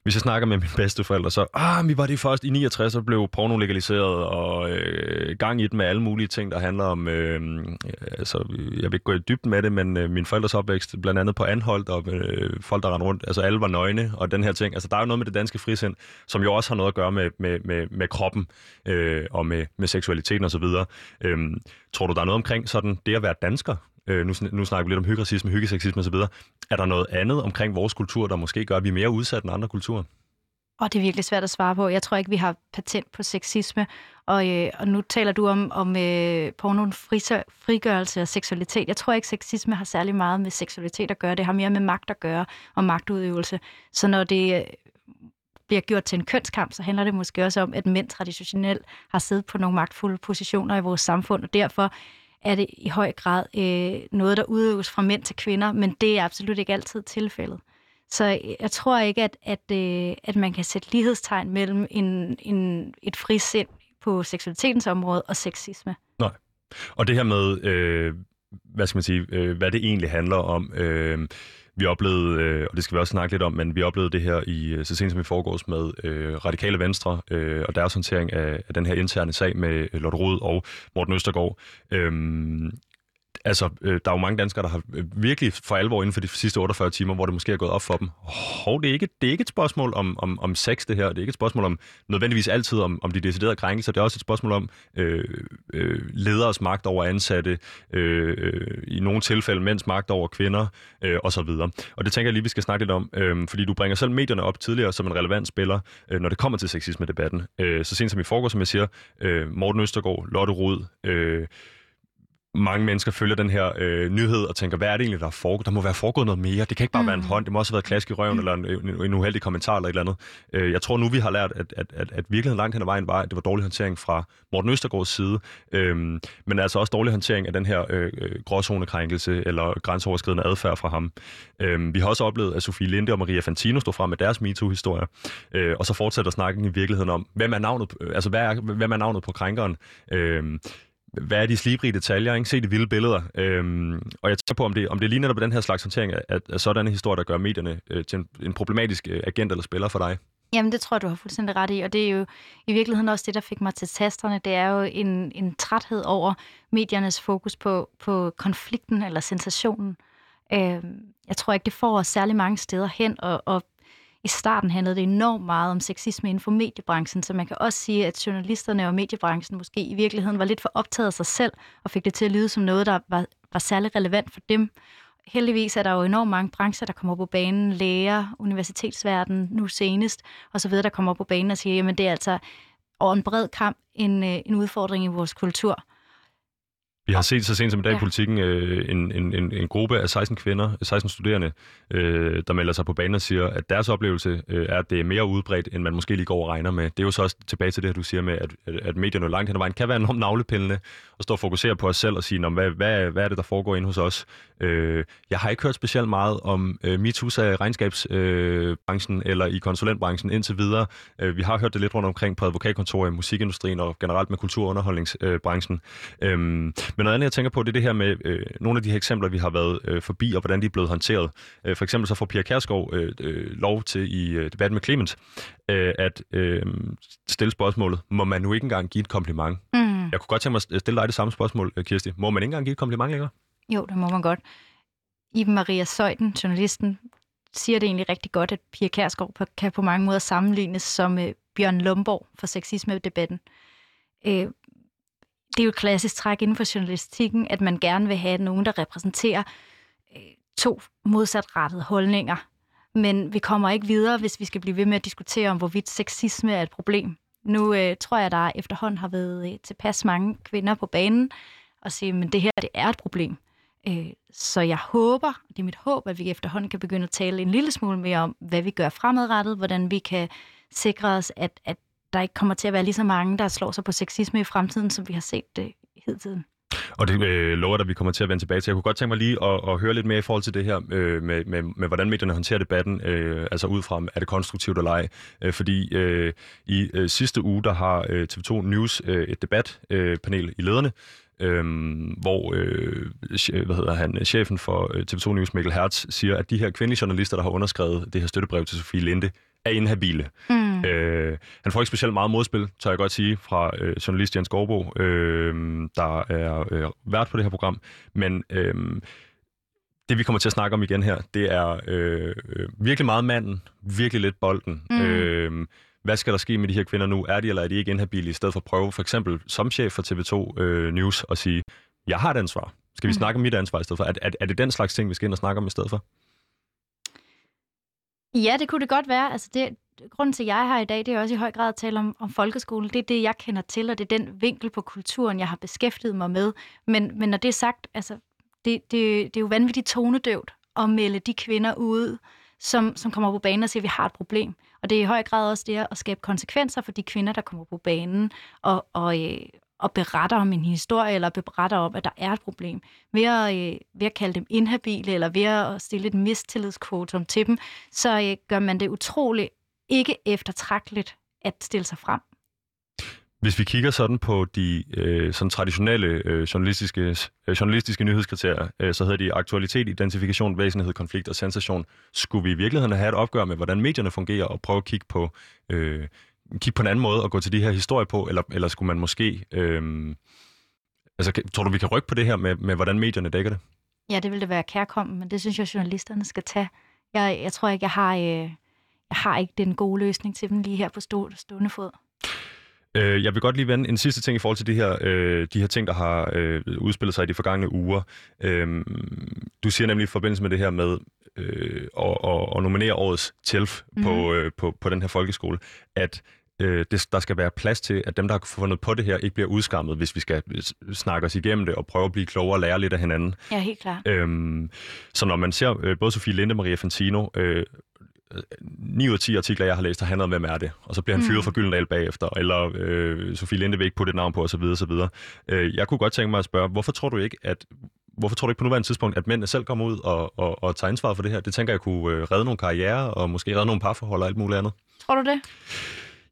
Speaker 1: hvis jeg snakker med mine bedsteforældre, så ah, vi var det først i 69, så blev porno legaliseret, og øh, gang i det med alle mulige ting, der handler om, øh, altså, jeg vil ikke gå i dybden med det, men øh, min forældres opvækst, blandt andet på Anholdt, og øh, folk, der rendte rundt, altså alle var nøgne, og den her ting. Altså, der er jo noget med det danske frisind, som jo også har noget at gøre med, med, med, med kroppen, øh, og med, med seksualiteten osv. Øh, tror du, der er noget omkring sådan det at være dansker, øh, nu, nu snakker vi lidt om hyggeracisme, hyggeseksisme osv., er der noget andet omkring vores kultur, der måske gør, at vi er mere udsat end andre kulturer?
Speaker 2: Og det er virkelig svært at svare på. Jeg tror ikke, vi har patent på sexisme. Og, øh, og nu taler du om, om øh, pornoen frigørelse og seksualitet. Jeg tror ikke, sexisme har særlig meget med seksualitet at gøre. Det har mere med magt at gøre og magtudøvelse. Så når det øh, bliver gjort til en kønskamp, så handler det måske også om, at mænd traditionelt har siddet på nogle magtfulde positioner i vores samfund, og derfor er det i høj grad øh, noget, der udøves fra mænd til kvinder, men det er absolut ikke altid tilfældet. Så øh, jeg tror ikke, at, at, øh, at man kan sætte lighedstegn mellem en, en, et frisind på seksualitetens område og sexisme.
Speaker 1: Nej. Og det her med, øh, hvad skal man sige, øh, hvad det egentlig handler om, øh, vi oplevede, øh, og det skal vi også snakke lidt om, men vi oplevede det her i øh, så sent som i forgårs med øh, Radikale Venstre øh, og deres håndtering af, af den her interne sag med øh, Lotte Rod og Morten Østergaard. Øh, altså, øh, der er jo mange danskere, der har øh, virkelig for alvor inden for de sidste 48 timer, hvor det måske er gået op for dem. Hov, det er ikke, det er ikke et spørgsmål om, om, om sex, det her. Det er ikke et spørgsmål om nødvendigvis altid om, om de deciderede krænkelser. Det er også et spørgsmål om øh, øh, lederes magt over ansatte, øh, øh, i nogle tilfælde mænds magt over kvinder, øh, osv. Og det tænker jeg lige, vi skal snakke lidt om, øh, fordi du bringer selv medierne op tidligere som en relevant spiller, øh, når det kommer til sexisme-debatten. Øh, så sent som i forgår, som jeg siger, øh, Morten Østergaard, Lotte Rud, øh, mange mennesker følger den her øh, nyhed og tænker, hvad er det egentlig, der er foregået? Der må være foregået noget mere. Det kan ikke bare mm. være en hånd. Det må også have været klask i røven mm. eller en, en, en uheldig kommentar eller et eller andet. Øh, jeg tror nu, vi har lært, at, at, at, at virkeligheden langt hen ad vejen var, at det var dårlig håndtering fra Morten Østergaards side. Øh, men altså også dårlig håndtering af den her øh, øh, gråzonekrænkelse eller grænseoverskridende adfærd fra ham. Øh, vi har også oplevet, at Sofie Linde og Maria Fantino stod frem med deres MeToo-historie. Øh, og så fortsætter snakken i virkeligheden om, hvem er navnet, altså hvad er, hvem er navnet på krænkeren? Øh, hvad er de slibrige detaljer, ikke? se de vilde billeder. Øhm, og jeg tænker på, om det, om det ligner på den her slags håndtering af, af sådanne historier, der gør medierne øh, til en, en problematisk øh, agent eller spiller for dig.
Speaker 2: Jamen, det tror jeg, du har fuldstændig ret i, og det er jo i virkeligheden også det, der fik mig til tasterne. Det er jo en, en træthed over mediernes fokus på, på konflikten eller sensationen. Øh, jeg tror ikke, det får os særlig mange steder hen, og, og i starten handlede det enormt meget om sexisme inden for mediebranchen, så man kan også sige, at journalisterne og mediebranchen måske i virkeligheden var lidt for optaget af sig selv, og fik det til at lyde som noget, der var, var særlig relevant for dem. Heldigvis er der jo enormt mange brancher, der kommer på banen, læger, universitetsverden, nu senest, og så videre, der kommer på banen og siger, jamen det er altså over en bred kamp en, øh, en udfordring i vores kultur.
Speaker 1: Vi har set så sent som i dag ja. i politikken øh, en, en, en, en gruppe af 16 kvinder, 16 studerende, øh, der melder sig på banen og siger, at deres oplevelse øh, er, at det er mere udbredt, end man måske lige går og regner med. Det er jo så også tilbage til det, du siger med, at, at, at medierne langt hen ad vejen kan være (laughs) enormt navlepillende og stå og fokusere på os selv og sige, hvad, hvad, hvad er det, der foregår inde hos os? Øh, jeg har ikke hørt specielt meget om øh, MeToo's af regnskabsbranchen øh, eller i konsulentbranchen indtil videre. Øh, vi har hørt det lidt rundt omkring på advokatkontorer i musikindustrien og generelt med kultur- og underholdningsbranchen. Øh, men noget andet, jeg tænker på, det er det her med øh, nogle af de her eksempler, vi har været øh, forbi, og hvordan de er blevet håndteret. Øh, for eksempel så får Pia Kærsgaard øh, øh, lov til i øh, debatten med Clement øh, at øh, stille spørgsmålet, må man nu ikke engang give et kompliment? Mm. Jeg kunne godt tænke mig at stille dig det samme spørgsmål, øh, Kirsti. Må man ikke engang give et kompliment længere?
Speaker 2: Jo, det må man godt. Iben Maria Søjden, journalisten, siger det egentlig rigtig godt, at Pia Kærsgaard kan på mange måder sammenlignes som øh, Bjørn Lomborg for sexisme-debatten. Øh, det er jo et klassisk træk inden for journalistikken, at man gerne vil have nogen, der repræsenterer øh, to modsatrettede holdninger. Men vi kommer ikke videre, hvis vi skal blive ved med at diskutere om, hvorvidt sexisme er et problem. Nu øh, tror jeg, der efterhånden har været øh, tilpas mange kvinder på banen og sige, men det her det er et problem. Øh, så jeg håber, det er mit håb, at vi efterhånden kan begynde at tale en lille smule mere om, hvad vi gør fremadrettet, hvordan vi kan sikre os, at, at der ikke kommer til at være lige så mange, der slår sig på sexisme i fremtiden, som vi har set det tiden.
Speaker 1: Og det øh, lover at vi kommer til at vende tilbage til. Jeg kunne godt tænke mig lige at, at høre lidt mere i forhold til det her øh, med, med, med, hvordan medierne håndterer debatten, øh, altså ud fra, er det konstruktivt eller ej. Øh, fordi øh, i øh, sidste uge, der har øh, TV2 News øh, et debatpanel øh, i lederne, Øhm, hvor øh, hvad hedder han, chefen for øh, TV2 News, Mikkel Hertz, siger, at de her kvindelige journalister, der har underskrevet det her støttebrev til Sofie Linde, er inhabile. Mm. Øh, han får ikke specielt meget modspil, tør jeg godt sige, fra øh, journalist Jens Gårdbo, øh, der er øh, vært på det her program. Men øh, det, vi kommer til at snakke om igen her, det er øh, virkelig meget manden, virkelig lidt bolden. Mm. Øh, hvad skal der ske med de her kvinder nu? Er de eller er de ikke inhabile, i stedet for at prøve for eksempel som chef for TV2 øh, News at sige, jeg har et ansvar. Skal vi mm. snakke om mit ansvar i stedet for? Er, er, er det den slags ting, vi skal ind og snakke om i stedet for?
Speaker 2: Ja, det kunne det godt være. Altså det, grunden til, at jeg er her i dag, det er også i høj grad at tale om, om folkeskolen. Det er det, jeg kender til, og det er den vinkel på kulturen, jeg har beskæftiget mig med. Men, men når det er sagt, altså, det, det, det er jo vanvittigt tonedøvt at melde de kvinder ud, som, som kommer på banen og siger, at vi har et problem. Og det er i høj grad også det at skabe konsekvenser for de kvinder, der kommer på banen, og, og, øh, og beretter om en historie, eller beretter om, at der er et problem. Ved at, øh, ved at kalde dem inhabile, eller ved at stille et mistillidskvotum til dem, så øh, gør man det utroligt ikke eftertragteligt at stille sig frem.
Speaker 1: Hvis vi kigger sådan på de øh, sådan traditionelle øh, journalistiske, øh, journalistiske nyhedskriterier, øh, så hedder de aktualitet, identifikation, væsenhed, konflikt og sensation. Skulle vi i virkeligheden have et opgør med, hvordan medierne fungerer, og prøve at kigge på, øh, kigge på en anden måde og gå til de her historier på, eller, eller skulle man måske... Øh, altså, tror du, vi kan rykke på det her med, med hvordan medierne dækker det?
Speaker 2: Ja, det vil det være kærkommen, men det synes jeg, journalisterne skal tage. Jeg, jeg tror ikke, jeg har, øh, jeg har ikke den gode løsning til dem lige her på stå, stående fod.
Speaker 1: Øh, jeg vil godt lige vende en sidste ting i forhold til de her, øh, de her ting, der har øh, udspillet sig i de forgangne uger. Øh, du siger nemlig i forbindelse med det her med øh, at, at nominere årets TELF mm. på, mhm. øh, på, på den her folkeskole, at øh, det, der skal være plads til, at dem, der har fundet på det her, ikke bliver udskammet, hvis vi skal snakke os igennem det og prøve at blive klogere og lære lidt af hinanden.
Speaker 2: Ja, helt klart.
Speaker 1: Øhm, så når man ser øh, både Sofie Linde og Maria Fantino, øh, 9 ud af 10 artikler, jeg har læst, har handlet om, hvem er det? Og så bliver han fyret mm. fra Gyldendal bagefter, eller øh, Sofie Linde vil ikke putte et navn på, osv. osv. Øh, jeg kunne godt tænke mig at spørge, hvorfor tror du ikke, at hvorfor tror du ikke på nuværende tidspunkt, at mændene selv kommer ud og, og, og tager ansvar for det her? Det tænker jeg kunne øh, redde nogle karriere og måske redde nogle parforhold og alt muligt andet.
Speaker 2: Tror du det?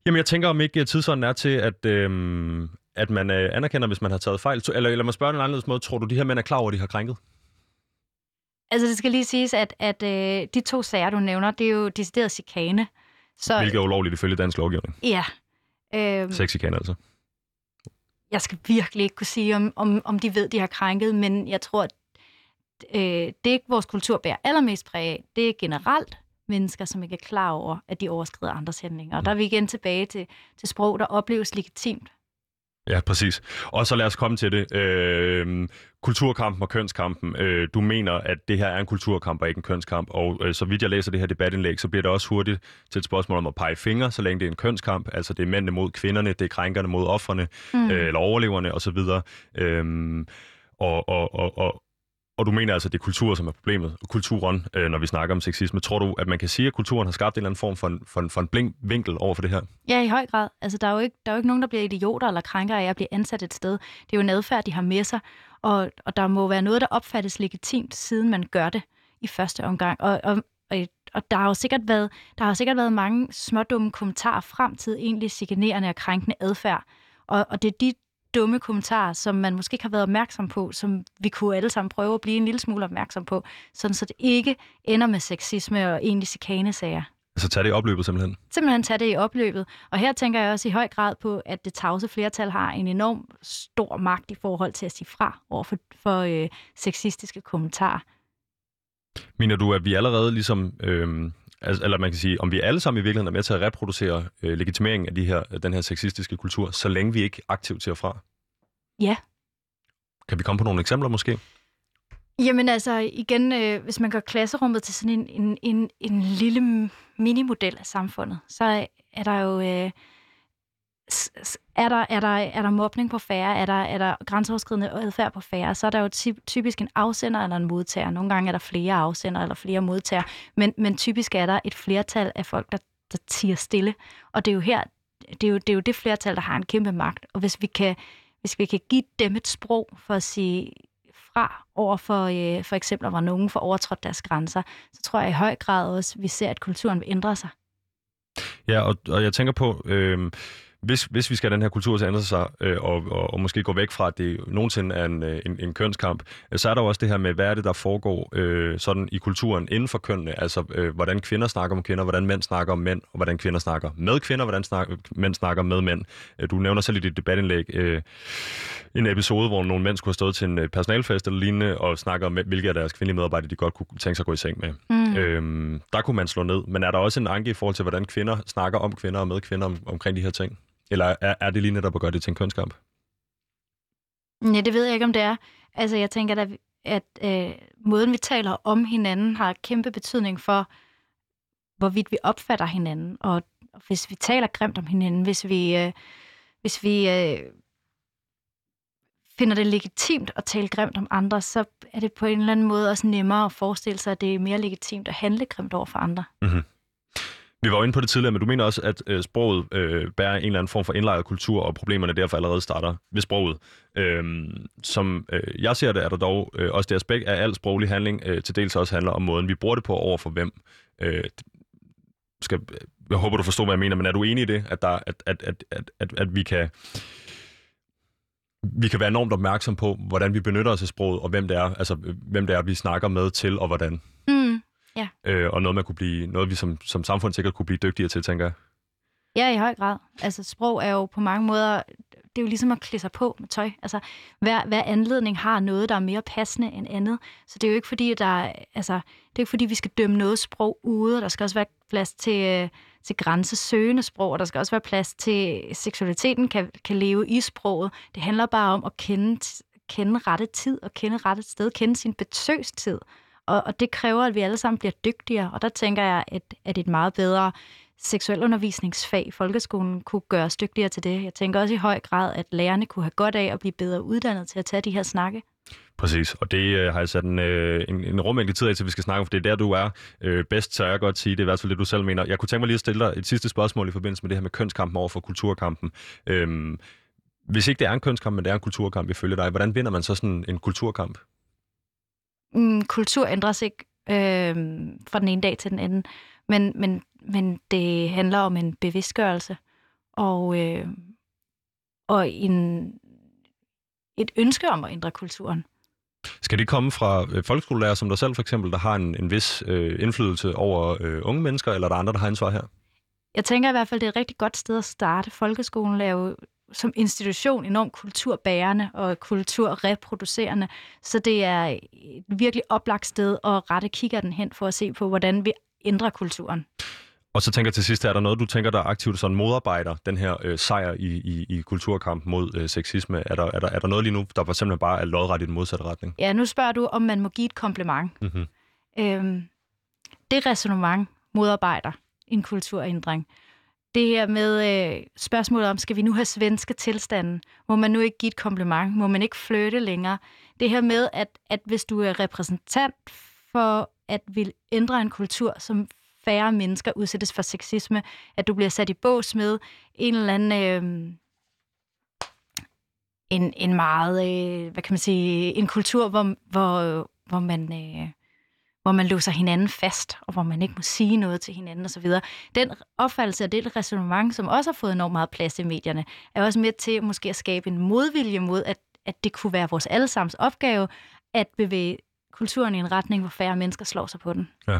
Speaker 1: Jamen, jeg tænker, om ikke tidsånden er til, at, øh, at man øh, anerkender, hvis man har taget fejl. Eller lad mig spørge en anden måde. Tror du, de her mænd er klar over, at de har krænket?
Speaker 2: Altså, det skal lige siges, at, at øh, de to sager, du nævner, det er jo decideret chikane.
Speaker 1: Så, Hvilket er ulovligt ifølge dansk lovgivning.
Speaker 2: Ja.
Speaker 1: Øh, Sexchikane altså.
Speaker 2: Jeg skal virkelig ikke kunne sige, om, om, om de ved, de har krænket, men jeg tror, at øh, det, vores kultur bærer allermest præg af, det er generelt mennesker, som ikke er klar over, at de overskrider andres handlinger. Og der er vi igen tilbage til, til sprog, der opleves legitimt
Speaker 1: Ja, præcis. Og så lad os komme til det. Øh, kulturkampen og kønskampen. Øh, du mener, at det her er en kulturkamp og ikke en kønskamp. Og øh, så vidt jeg læser det her debatindlæg, så bliver det også hurtigt til et spørgsmål om at pege fingre, så længe det er en kønskamp. Altså det er mændene mod kvinderne, det er krænkerne mod offerne, mm. øh, eller overleverne osv. Øh, og, og, og, og, og du mener altså, at det er kultur, som er problemet, og kulturen, øh, når vi snakker om sexisme. Tror du, at man kan sige, at kulturen har skabt en eller anden form for en, for en, for en blink vinkel over for det her?
Speaker 2: Ja, i høj grad. Altså, der er, jo ikke, der er jo ikke nogen, der bliver idioter eller krænker af at blive ansat et sted. Det er jo en adfærd, de har med sig, og, og der må være noget, der opfattes legitimt, siden man gør det i første omgang. Og, og, og, og der har jo sikkert været, der har sikkert været mange smådumme kommentarer frem til egentlig chikanerende og krænkende adfærd. Og, og det er de dumme kommentarer, som man måske ikke har været opmærksom på, som vi kunne alle sammen prøve at blive en lille smule opmærksom på, sådan så det ikke ender med sexisme og egentlig chikanesager.
Speaker 1: Altså tage det i opløbet simpelthen?
Speaker 2: Simpelthen tage det i opløbet. Og her tænker jeg også i høj grad på, at det tavse flertal har en enorm stor magt i forhold til at sige fra over for, for øh, sexistiske kommentarer.
Speaker 1: Mener du, at vi allerede ligesom øh, Altså, eller man kan sige, om vi alle sammen i virkeligheden er med til at reproducere øh, legitimeringen af de her, den her sexistiske kultur, så længe vi ikke aktivt ser fra?
Speaker 2: Ja.
Speaker 1: Kan vi komme på nogle eksempler måske?
Speaker 2: Jamen altså, igen, øh, hvis man gør klasserummet til sådan en, en, en, en lille minimodel af samfundet, så er der jo... Øh, er der, er, der, er der mobning på færre, er der, er der grænseoverskridende adfærd på færre, så er der jo typisk en afsender eller en modtager. Nogle gange er der flere afsender eller flere modtager, men, men typisk er der et flertal af folk, der, der tiger stille. Og det er jo her, det er jo, det er jo det flertal, der har en kæmpe magt. Og hvis vi kan, hvis vi kan give dem et sprog for at sige fra over for, øh, for eksempel, hvor nogen får overtrådt deres grænser, så tror jeg i høj grad også, at vi ser, at kulturen vil ændre sig.
Speaker 1: Ja, og, og jeg tænker på, øh, hvis, hvis vi skal have den her kultur til at ændre sig, øh, og, og, og måske gå væk fra, at det nogensinde er en, øh, en, en kønskamp, øh, så er der jo også det her med, hvad er det, der foregår øh, sådan i kulturen inden for kønnene? Altså, øh, hvordan kvinder snakker om kvinder, hvordan mænd snakker om mænd, og hvordan kvinder snakker med kvinder, hvordan snak, mænd snakker med mænd. Øh, du nævner selv i dit debatindlæg øh, en episode, hvor nogle mænd skulle have stået til en personalfest eller lignende, og snakke om, hvilke af deres kvindelige medarbejdere, de godt kunne tænke sig at gå i seng med. Mm. Øh, der kunne man slå ned. Men er der også en anke i forhold til, hvordan kvinder snakker om kvinder og med kvinder om, omkring de her ting? Eller er, er det lige netop at gøre det til en kønskamp?
Speaker 2: Ja, det ved jeg ikke, om det er. Altså, jeg tænker, at, at øh, måden, vi taler om hinanden, har kæmpe betydning for, hvorvidt vi opfatter hinanden. Og hvis vi taler grimt om hinanden, hvis vi, øh, hvis vi øh, finder det legitimt at tale grimt om andre, så er det på en eller anden måde også nemmere at forestille sig, at det er mere legitimt at handle grimt over for andre. Mm-hmm.
Speaker 1: Vi var jo inde på det tidligere, men du mener også, at øh, sproget øh, bærer en eller anden form for indlejret kultur, og problemerne derfor allerede starter ved sproget. Øhm, som øh, jeg ser det, er der dog øh, også det aspekt af al sproglig handling øh, til dels også handler om måden, vi bruger det på over for hvem. Øh, skal, jeg håber, du forstår, hvad jeg mener, men er du enig i det, at, der, at, at, at, at, at, at vi kan vi kan være enormt opmærksom på, hvordan vi benytter os af sproget, og hvem det er, altså, hvem det er, vi snakker med til, og hvordan.
Speaker 2: Mm. Ja.
Speaker 1: Øh, og noget, man kunne blive, noget vi som, som samfund sikkert kunne blive dygtigere til, tænker jeg.
Speaker 2: Ja, i høj grad. Altså sprog er jo på mange måder, det er jo ligesom at klæde sig på med tøj. Altså hver, hver anledning har noget, der er mere passende end andet. Så det er jo ikke fordi, der, altså, det er ikke fordi, vi skal dømme noget sprog ude. Der skal også være plads til, til grænsesøgende sprog, og der skal også være plads til, seksualiteten kan, kan leve i sproget. Det handler bare om at kende, kende rette tid og kende rette sted, kende sin besøgstid. Og, og det kræver, at vi alle sammen bliver dygtigere. Og der tænker jeg, at, at et meget bedre seksuelundervisningsfag i folkeskolen kunne gøre os dygtigere til det. Jeg tænker også i høj grad, at lærerne kunne have godt af at blive bedre uddannet til at tage de her snakke.
Speaker 1: Præcis, og det øh, har jeg sat en, øh, en, en rummængde tid af til, vi skal snakke om, for det er der, du er øh, bedst, så jeg godt sige, det er i hvert fald det, du selv mener. Jeg kunne tænke mig lige at stille dig et sidste spørgsmål i forbindelse med det her med kønskampen over for kulturkampen. Øhm, hvis ikke det er en kønskamp, men det er en kulturkamp ifølge dig, hvordan vinder man så sådan en kulturkamp?
Speaker 2: Mm, kultur ændres ikke øh, fra den ene dag til den anden, men, men, men det handler om en bevidstgørelse og, øh, og en, et ønske om at ændre kulturen.
Speaker 1: Skal det komme fra øh, folkeskolelærer som dig selv for eksempel, der har en, en vis øh, indflydelse over øh, unge mennesker, eller er der andre, der har ansvar her?
Speaker 2: Jeg tænker i hvert fald, det er et rigtig godt sted at starte. Folkeskolen er jo som institution enormt kulturbærende og kulturreproducerende, så det er et virkelig oplagt sted at rette kigger den hen for at se på, hvordan vi ændrer kulturen.
Speaker 1: Og så tænker jeg til sidst, er der noget, du tænker, der aktivt sådan modarbejder den her øh, sejr i, i, i kulturkampen mod øh, sexisme? Er der, er, der, er der noget lige nu, der for eksempel bare er lodret i den modsatte retning?
Speaker 2: Ja, nu spørger du, om man må give et kompliment. Mm-hmm. Øhm, det resonemang modarbejder en kulturændring. Det her med øh, spørgsmålet om, skal vi nu have svenske tilstanden? Må man nu ikke give et kompliment? Må man ikke flytte længere? Det her med, at, at hvis du er repræsentant for at vil ændre en kultur, som færre mennesker udsættes for sexisme, at du bliver sat i bås med en eller anden... Øh, en, en meget, øh, hvad kan man sige, en kultur, hvor, hvor, hvor man... Øh, hvor man låser hinanden fast, og hvor man ikke må sige noget til hinanden osv. Den opfattelse og det resonemang, som også har fået enormt meget plads i medierne, er også med til måske at skabe en modvilje mod, at, at det kunne være vores allesammens opgave at bevæge kulturen i en retning, hvor færre mennesker slår sig på den.
Speaker 1: Ja.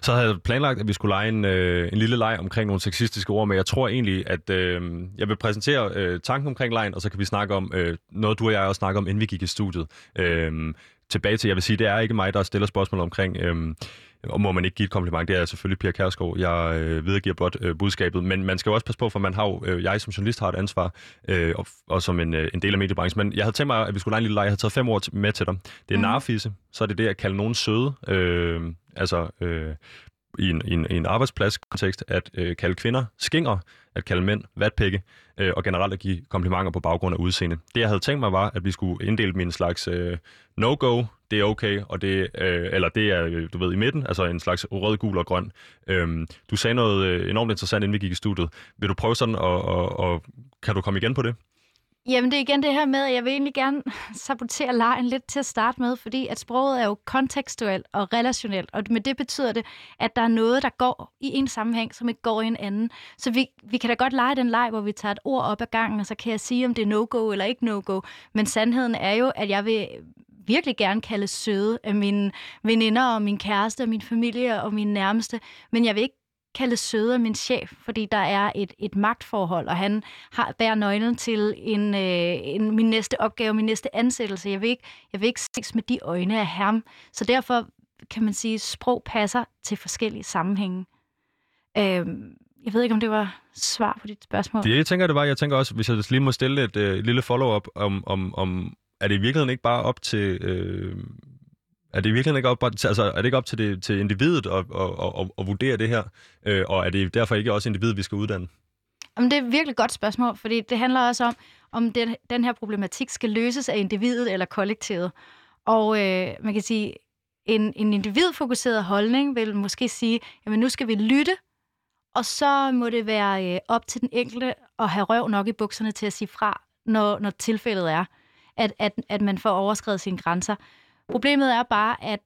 Speaker 1: Så havde jeg planlagt, at vi skulle lege en, øh, en lille leg omkring nogle sexistiske ord, men jeg tror egentlig, at øh, jeg vil præsentere øh, tanken omkring lejen, og så kan vi snakke om øh, noget, du og jeg også snakker om, inden vi gik i studiet. Øh, tilbage til, jeg vil sige, det er ikke mig, der stiller spørgsmål omkring, øh, og må man ikke give et kompliment, det er selvfølgelig Pia Kærsgaard. Jeg øh, videregiver blot øh, budskabet, men man skal jo også passe på, for man har jo, øh, jeg som journalist har et ansvar, øh, og, og som en, øh, en del af mediebranchen. Men jeg havde tænkt mig, at vi skulle lege en lille leg. Jeg havde taget fem ord med til dig. Det er mm. narfisse, så er det det at kalde nogen søde. Øh, altså øh, i en, i en, i en arbejdspladskontekst, at øh, kalde kvinder skinger, at kalde mænd vatpikke, øh, og generelt at give komplimenter på baggrund af udseende. Det, jeg havde tænkt mig, var, at vi skulle inddele min slags øh, no-go, det er okay, og det, øh, eller det er, øh, du ved, i midten, altså en slags rød, gul og grøn. Øhm, du sagde noget øh, enormt interessant, inden vi gik i studiet. Vil du prøve sådan, og, og, og kan du komme igen på det?
Speaker 2: Jamen det er igen det her med, at jeg vil egentlig gerne (laughs) sabotere lejen lidt til at starte med, fordi at sproget er jo kontekstuelt og relationelt, og med det betyder det, at der er noget, der går i en sammenhæng, som ikke går i en anden. Så vi, vi kan da godt lege den leg, hvor vi tager et ord op ad gangen, og så kan jeg sige, om det er no-go eller ikke no-go. Men sandheden er jo, at jeg vil virkelig gerne kalde søde af mine veninder og min kæreste og min familie og mine nærmeste, men jeg vil ikke kalde søde af min chef, fordi der er et, et magtforhold, og han har bærer nøglen til en, øh, en, min næste opgave, min næste ansættelse. Jeg vil, ikke, jeg vil ikke ses med de øjne af ham. Så derfor kan man sige, at sprog passer til forskellige sammenhænge. Øh, jeg ved ikke, om det var svar på dit spørgsmål.
Speaker 1: Det, jeg tænker, det var. Jeg tænker også, hvis jeg lige må stille et øh, lille follow-up om, om, om, er det i virkeligheden ikke bare op til... Øh, er det virkelig ikke op, altså, er det ikke op til, det, til individet at, at, at, at vurdere det her? Øh, og er det derfor ikke også individet, vi skal uddanne?
Speaker 2: Jamen, det er et virkelig godt spørgsmål, fordi det handler også om, om den, den her problematik skal løses af individet eller kollektivet. Og øh, man kan sige, en, en individfokuseret holdning vil måske sige, jamen nu skal vi lytte, og så må det være øh, op til den enkelte at have røv nok i bukserne til at sige fra, når, når tilfældet er at, at, at man får overskrevet sine grænser. Problemet er bare, at,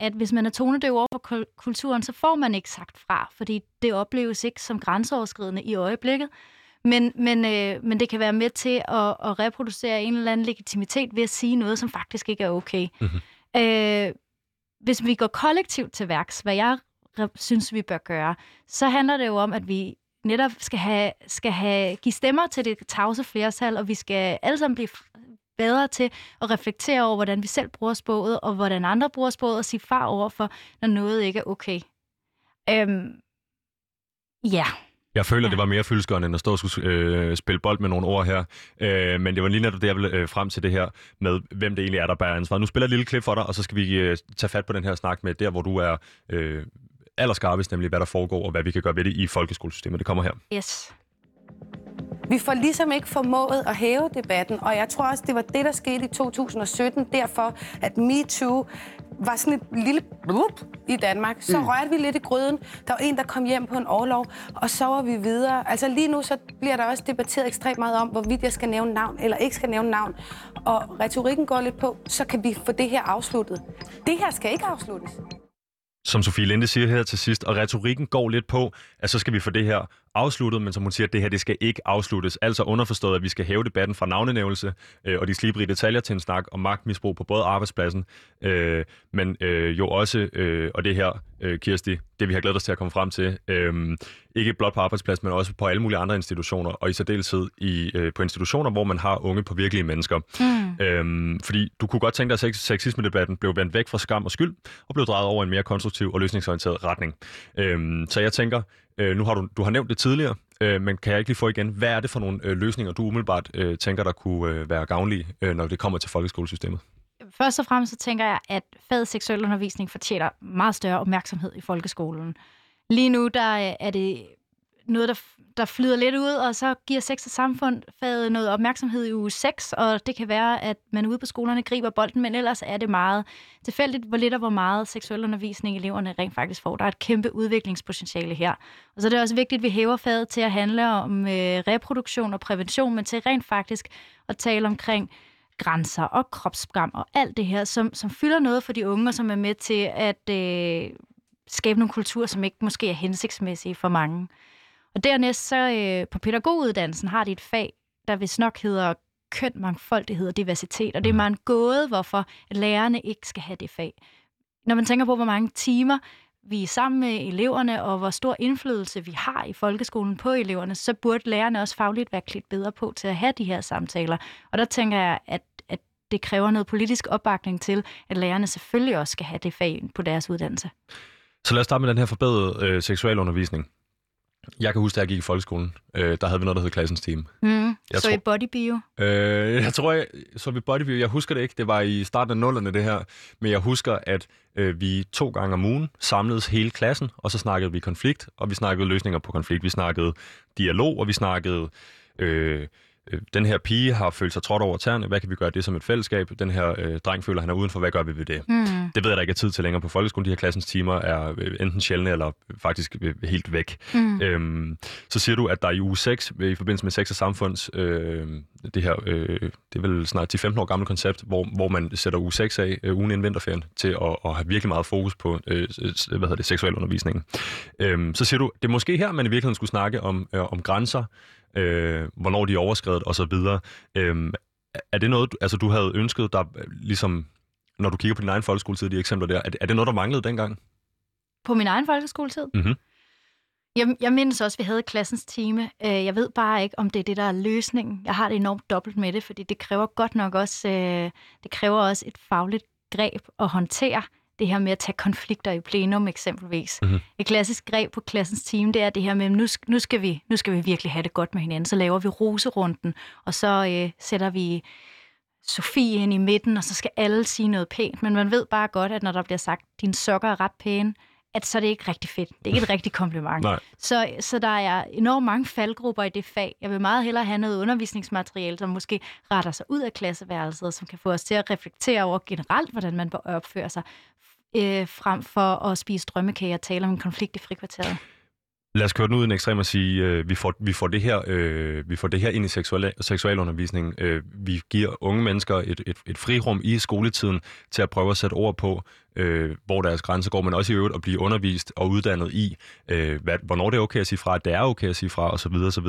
Speaker 2: at hvis man er tonedøv over for kulturen, så får man ikke sagt fra, fordi det opleves ikke som grænseoverskridende i øjeblikket. Men, men, øh, men det kan være med til at, at reproducere en eller anden legitimitet ved at sige noget, som faktisk ikke er okay. Mm-hmm. Øh, hvis vi går kollektivt til værks, hvad jeg synes, vi bør gøre, så handler det jo om, at vi netop skal have, skal have give stemmer til det tavse flertal, og vi skal alle sammen blive bedre til at reflektere over, hvordan vi selv bruger sproget, og hvordan andre bruger sproget, og sige far over for, når noget ikke er okay. Øhm, ja.
Speaker 1: Jeg føler, ja. det var mere fyldesgørende, end at stå og skulle øh, spille bold med nogle ord her. Øh, men det var lige netop det, jeg ville øh, frem til det her med, hvem det egentlig er, der bærer ansvar. Nu spiller jeg et lille klip for dig, og så skal vi øh, tage fat på den her snak med der, hvor du er øh, allerskarpest, nemlig hvad der foregår og hvad vi kan gøre ved det i folkeskolesystemet. Det kommer her.
Speaker 2: Yes.
Speaker 3: Vi får ligesom ikke formået at hæve debatten, og jeg tror også, det var det, der skete i 2017, derfor at MeToo var sådan et lille blup i Danmark. Så mm. rørte vi lidt i gryden. Der var en, der kom hjem på en overlov, og så var vi videre. Altså lige nu, så bliver der også debatteret ekstremt meget om, hvorvidt jeg skal nævne navn eller ikke skal nævne navn. Og retorikken går lidt på, så kan vi få det her afsluttet. Det her skal ikke afsluttes
Speaker 1: som Sofie Linde siger her til sidst, og retorikken går lidt på, at så skal vi få det her afsluttet, men som hun siger, at det her det skal ikke afsluttes. Altså underforstået, at vi skal hæve debatten fra navnenævnelse øh, og de slibrige detaljer til en snak om magtmisbrug på både arbejdspladsen, øh, men øh, jo også, øh, og det her, øh, Kirsti, det vi har glædet os til at komme frem til, øh, ikke blot på arbejdspladsen, men også på alle mulige andre institutioner, og i særdeleshed i, øh, på institutioner, hvor man har unge på virkelige mennesker. Mm. Øh, fordi du kunne godt tænke dig, at sexisme-debatten blev vendt væk fra skam og skyld, og blev drejet over en mere konstruktiv og løsningsorienteret retning. Øh, så jeg tænker, Øh, nu har du, du har nævnt det tidligere, øh, men kan jeg ikke lige få igen, hvad er det for nogle øh, løsninger, du umiddelbart øh, tænker, der kunne øh, være gavnlige, øh, når det kommer til folkeskolesystemet?
Speaker 2: Først og fremmest så tænker jeg, at faget seksuel undervisning fortjener meget større opmærksomhed i folkeskolen. Lige nu der øh, er det noget, der, der flyder lidt ud, og så giver sex og samfund faget noget opmærksomhed i uge 6, og det kan være, at man ude på skolerne griber bolden, men ellers er det meget tilfældigt, hvor lidt og hvor meget seksuel undervisning eleverne rent faktisk får. Der er et kæmpe udviklingspotentiale her. Og så er det også vigtigt, at vi hæver faget til at handle om øh, reproduktion og prævention, men til rent faktisk at tale omkring grænser og kropsskam og alt det her, som, som fylder noget for de unge, og som er med til at øh, skabe nogle kulturer, som ikke måske er hensigtsmæssige for mange. Og dernæst så øh, på pædagoguddannelsen har de et fag, der vist nok hedder køn, mangfoldighed og diversitet. Og det er meget en gåde, hvorfor lærerne ikke skal have det fag. Når man tænker på, hvor mange timer vi er sammen med eleverne, og hvor stor indflydelse vi har i folkeskolen på eleverne, så burde lærerne også fagligt være klædt bedre på til at have de her samtaler. Og der tænker jeg, at, at det kræver noget politisk opbakning til, at lærerne selvfølgelig også skal have det fag på deres uddannelse.
Speaker 1: Så lad os starte med den her forbedrede øh, seksualundervisning. Jeg kan huske, da jeg gik i folkeskolen, øh, der havde vi noget, der hed klassens team.
Speaker 2: Mm. Jeg så tror, i bodybio?
Speaker 1: Øh, jeg tror, jeg så vi bodybio. Jeg husker det ikke. Det var i starten af nullerne, det her. Men jeg husker, at øh, vi to gange om ugen samledes hele klassen, og så snakkede vi konflikt, og vi snakkede løsninger på konflikt. Vi snakkede dialog, og vi snakkede... Øh, øh, den her pige har følt sig trådt over tæerne, hvad kan vi gøre det som et fællesskab? Den her øh, dreng føler, han er udenfor, hvad gør vi ved det? Mm. Det ved jeg, der ikke er tid til længere på folkeskolen. De her klassens timer er øh, enten sjældne eller faktisk øh, helt væk. Mm. Øhm, så siger du, at der i uge 6, i forbindelse med sex og samfunds, øh, det her, øh, det er vel snart 10-15 år gammelt koncept, hvor, hvor man sætter uge 6 af, øh, ugen inden vinterferien, til at, at have virkelig meget fokus på øh, hvad hedder det, seksuel undervisning. Øhm, så siger du, det er måske her, man i virkeligheden skulle snakke om, øh, om grænser, øh, hvornår de er overskrevet osv. Øh, er det noget, altså du havde ønsket der ligesom, når du kigger på din egen folkeskoletid, de eksempler der, er det, er det noget, der manglede dengang?
Speaker 2: På min egen folkeskoletid?
Speaker 1: Mm-hmm.
Speaker 2: Jeg, jeg mindes også, at vi havde klassens time. Øh, jeg ved bare ikke, om det er det, der er løsningen. Jeg har det enormt dobbelt med det, fordi det kræver godt nok også, øh, det kræver også et fagligt greb at håndtere det her med at tage konflikter i plenum eksempelvis. Mm-hmm. Et klassisk greb på klassens team, det er det her med, nu, nu, skal vi, nu skal vi virkelig have det godt med hinanden. Så laver vi roserunden, og så øh, sætter vi Sofie ind i midten, og så skal alle sige noget pænt. Men man ved bare godt, at når der bliver sagt, dine sokker er ret pæne, at så er det ikke rigtig fedt. Det er ikke et rigtigt kompliment. (laughs)
Speaker 1: Nej.
Speaker 2: Så, så der er enormt mange faldgrupper i det fag. Jeg vil meget hellere have noget undervisningsmateriale, som måske retter sig ud af klasseværelset, og som kan få os til at reflektere over generelt, hvordan man bør opføre sig, øh, frem for at spise drømmekage og tale om en konflikt i frikvarteret.
Speaker 1: Lad os køre den ud i en ekstrem og sige, øh, vi, får, vi, får det her, øh, vi får det her ind i seksual, seksualundervisning. Øh, vi giver unge mennesker et, et, et frirum i skoletiden til at prøve at sætte ord på, øh, hvor deres grænser går, men også i øvrigt at blive undervist og uddannet i, øh, hvad, hvornår det er okay at sige fra, at det er okay at sige fra, osv. osv.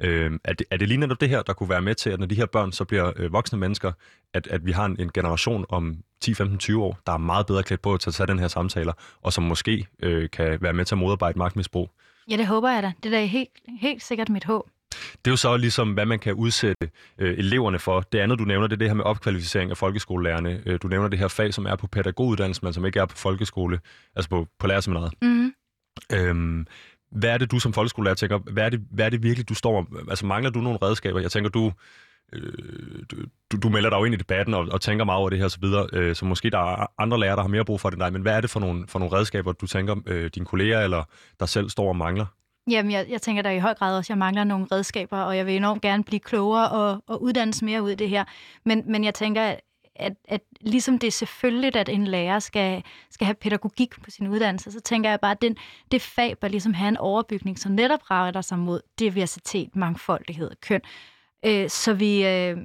Speaker 1: Øh, er, det, er det lige netop det her, der kunne være med til, at når de her børn så bliver øh, voksne mennesker, at, at vi har en, en generation om 10, 15, 20 år, der er meget bedre klædt på til at tage den her samtaler, og som måske øh, kan være med til at modarbejde magtmisbrug?
Speaker 2: Ja, det håber jeg da. Det er da helt, helt sikkert mit håb.
Speaker 1: Det er jo så ligesom, hvad man kan udsætte øh, eleverne for. Det andet, du nævner, det er det her med opkvalificering af folkeskolelærerne. Øh, du nævner det her fag, som er på pædagoguddannelsen, men som ikke er på folkeskole, altså på, på lærerseminaret.
Speaker 2: Mm-hmm.
Speaker 1: Øhm, hvad er det, du som folkeskolelærer tænker, hvad er det, hvad er det virkelig, du står om? Altså mangler du nogle redskaber? Jeg tænker, du øh, du, du melder dig jo ind i debatten og, og tænker meget over det her osv., så, øh, så måske der er andre lærere, der har mere brug for det end dig, men hvad er det for nogle, for nogle redskaber, du tænker, øh, dine kolleger eller dig selv står og mangler?
Speaker 2: Jamen, jeg, jeg tænker da i høj grad også, at jeg mangler nogle redskaber, og jeg vil enormt gerne blive klogere og, og uddannes mere ud i det her. Men, men jeg tænker, at, at ligesom det er selvfølgeligt, at en lærer skal, skal have pædagogik på sin uddannelse, så tænker jeg bare, at den, det fag bør ligesom have en overbygning, som netop retter sig mod diversitet, mangfoldighed og køn, øh, så vi øh,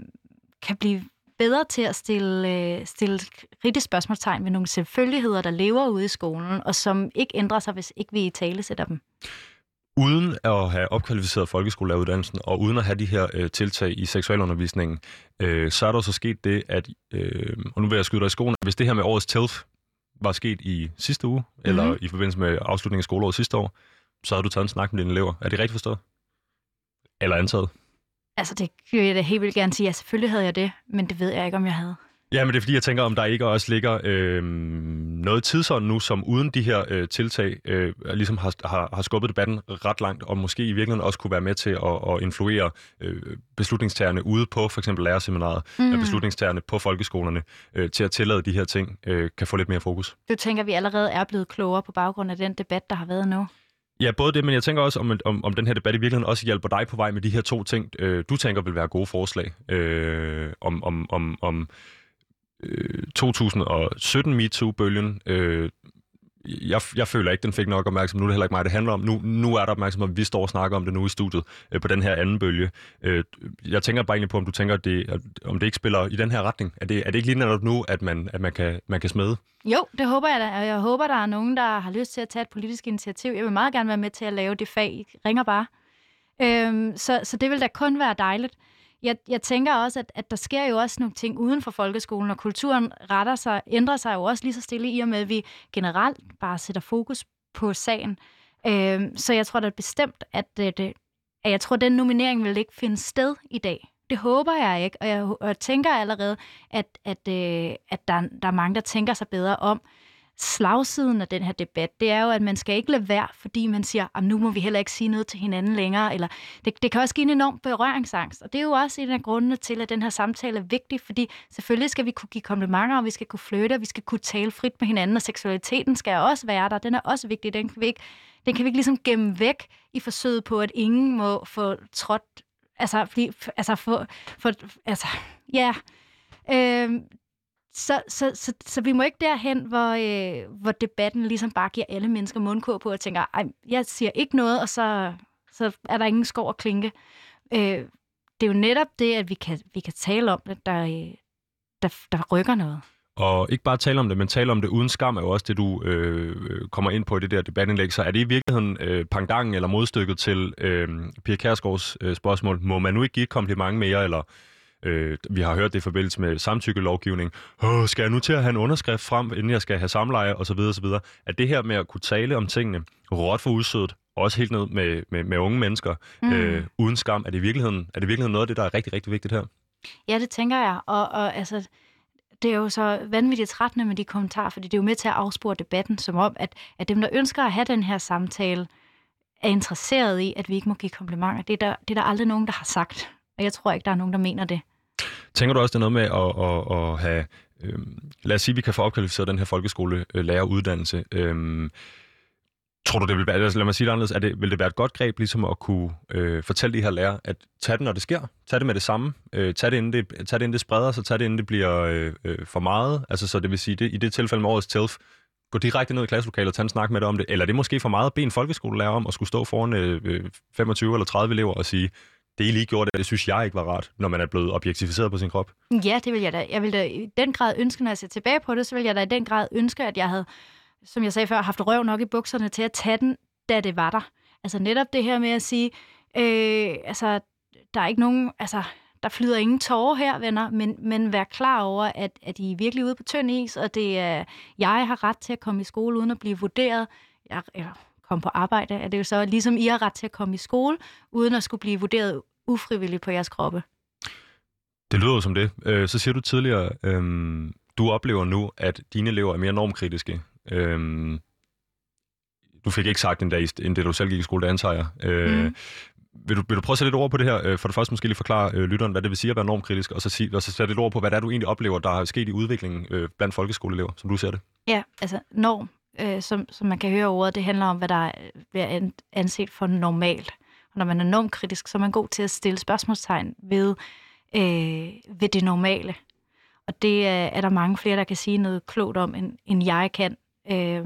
Speaker 2: kan blive bedre til at stille, øh, stille rigtige spørgsmålstegn ved nogle selvfølgeligheder, der lever ude i skolen, og som ikke ændrer sig, hvis ikke vi i tale sætter dem.
Speaker 1: Uden at have opkvalificeret folkeskolelæreruddannelsen, og uden at have de her øh, tiltag i seksualundervisningen, øh, så er der så sket det, at, øh, og nu vil jeg skyde dig i skoen, hvis det her med årets TELF var sket i sidste uge, mm-hmm. eller i forbindelse med afslutningen af skoleåret sidste år, så har du taget en snak med dine elever. Er det rigtigt forstået? Eller antaget?
Speaker 2: Altså, det vil jeg da helt vildt gerne sige. Ja, selvfølgelig havde jeg det, men det ved jeg ikke, om jeg havde.
Speaker 1: Ja, men det er fordi, jeg tænker, om der ikke også ligger øh, noget tidsånd nu, som uden de her øh, tiltag øh, ligesom har, har, har skubbet debatten ret langt, og måske i virkeligheden også kunne være med til at, at influere øh, beslutningstagerne ude på for eksempel lærerseminaret, mm. og beslutningstagerne på folkeskolerne, øh, til at tillade de her ting, øh, kan få lidt mere fokus.
Speaker 2: Du tænker, at vi allerede er blevet klogere på baggrund af den debat, der har været nu?
Speaker 1: Ja, både det, men jeg tænker også, om, om, om den her debat i virkeligheden også hjælper dig på vej med de her to ting, øh, du tænker vil være gode forslag. Øh, om, om, om, om øh, 2017 MeToo-bølgen. Øh, jeg, jeg føler ikke, den fik nok opmærksomhed. Nu er det heller ikke mig, det handler om. Nu, nu er der opmærksomhed, vi står og snakker om det nu i studiet øh, på den her anden bølge. Øh, jeg tænker bare egentlig på, om du tænker, at det, at, om det ikke spiller i den her retning. Er det, er det ikke lige netop nu, at man, at man, kan, man kan smede?
Speaker 2: Jo, det håber jeg da. Og jeg håber, der er nogen, der har lyst til at tage et politisk initiativ. Jeg vil meget gerne være med til at lave det fag. I ringer bare. Øhm, så, så det vil da kun være dejligt jeg, jeg tænker også, at, at der sker jo også nogle ting uden for folkeskolen, og kulturen retter sig, ændrer sig jo også lige så stille i og med, at vi generelt bare sætter fokus på sagen. Øh, så jeg tror da bestemt, at, øh, det, at jeg tror, at den nominering vil ikke finde sted i dag. Det håber jeg ikke, og jeg, og jeg tænker allerede, at, at, øh, at der, der er mange, der tænker sig bedre om slagsiden af den her debat, det er jo, at man skal ikke lade være, fordi man siger, at nu må vi heller ikke sige noget til hinanden længere, eller det, det kan også give en enorm berøringsangst. Og det er jo også en af grundene til, at den her samtale er vigtig, fordi selvfølgelig skal vi kunne give komplimenter, og vi skal kunne flytte, og vi skal kunne tale frit med hinanden, og seksualiteten skal også være der. Den er også vigtig. Den kan vi ikke, den kan vi ikke ligesom gemme væk i forsøget på, at ingen må få trådt, altså, fordi, altså, få, for, altså, ja, øh, så, så, så, så vi må ikke derhen, hvor, øh, hvor debatten ligesom bare giver alle mennesker mundkur på og tænker, Ej, jeg siger ikke noget, og så, så er der ingen skov at klinke. Øh, det er jo netop det, at vi kan, vi kan tale om det, der, øh, der, der rykker noget.
Speaker 1: Og ikke bare tale om det, men tale om det uden skam er jo også det, du øh, kommer ind på i det der debatindlæg. Så er det i virkeligheden øh, pangdangen eller modstykket til øh, Pia Kærsgaards øh, spørgsmål, må man nu ikke give et kompliment mere, eller Øh, vi har hørt det i forbindelse med samtykkelovgivning. Åh, skal jeg nu til at have en underskrift frem, inden jeg skal have samleje, osv. osv. At det her med at kunne tale om tingene, råt for udsødet, også helt ned med, med, med unge mennesker, mm. øh, uden skam, er det, i virkeligheden, er det virkeligheden noget af det, der er rigtig, rigtig vigtigt her?
Speaker 2: Ja, det tænker jeg. Og, og altså, det er jo så vanvittigt trættende med de kommentarer, fordi det er jo med til at afspore debatten, som om, at, at dem, der ønsker at have den her samtale, er interesseret i, at vi ikke må give komplimenter. Det er der, det er der aldrig nogen, der har sagt. Og jeg tror ikke, der er nogen, der mener det.
Speaker 1: Tænker du også, det er noget med at, at, at have... Øh, lad os sige, at vi kan få opkvalificeret den her folkeskolelæreruddannelse. Øh, øhm, Tror du, det vil være, altså, lad mig sige det anderledes, er det, vil det være et godt greb ligesom at kunne øh, fortælle de her lærere, at tag det, når det sker, tag det med det samme, øh, tag, det, inden det, tag det, inden det spreder sig, tag det, inden det bliver øh, øh, for meget, altså så det vil sige, det, i det tilfælde med årets TELF, gå direkte ned i klasselokalet og tage en snak med dig om det, eller er det måske for meget at bede en folkeskolelærer om at skulle stå foran øh, øh 25 eller 30 elever og sige, det I lige gjorde, det synes jeg ikke var rart, når man er blevet objektificeret på sin krop.
Speaker 2: Ja, det vil jeg da. Jeg vil da i den grad ønske, når jeg ser tilbage på det, så vil jeg da i den grad ønske, at jeg havde, som jeg sagde før, haft røv nok i bukserne til at tage den, da det var der. Altså netop det her med at sige, øh, altså, der er ikke nogen, altså, der flyder ingen tårer her, venner, men, men vær klar over, at, at I er virkelig ude på tynd is, og det er, jeg har ret til at komme i skole uden at blive vurderet. Jeg, jeg komme på arbejde, er det jo så ligesom I har ret til at komme i skole, uden at skulle blive vurderet ufrivilligt på jeres kroppe.
Speaker 1: Det lyder som det. Øh, så siger du tidligere, øhm, du oplever nu, at dine elever er mere normkritiske. Øhm, du fik ikke sagt en dag, end det du selv gik i skole, det antager jeg. Øh, mm. vil, du, vil du prøve at sætte lidt ord på det her? Øh, for det første måske lige forklare øh, lytteren, hvad det vil sige at være normkritisk, og så, sige, og så sætte lidt ord på, hvad det er, du egentlig oplever, der er sket i udviklingen øh, blandt folkeskoleelever, som du ser det.
Speaker 2: Ja, altså norm, øh, som, som man kan høre ordet, det handler om, hvad der er anset for normalt. Og når man er normkritisk, så er man god til at stille spørgsmålstegn ved, øh, ved det normale. Og det er, er der mange flere, der kan sige noget klogt om, end, end jeg kan. Øh,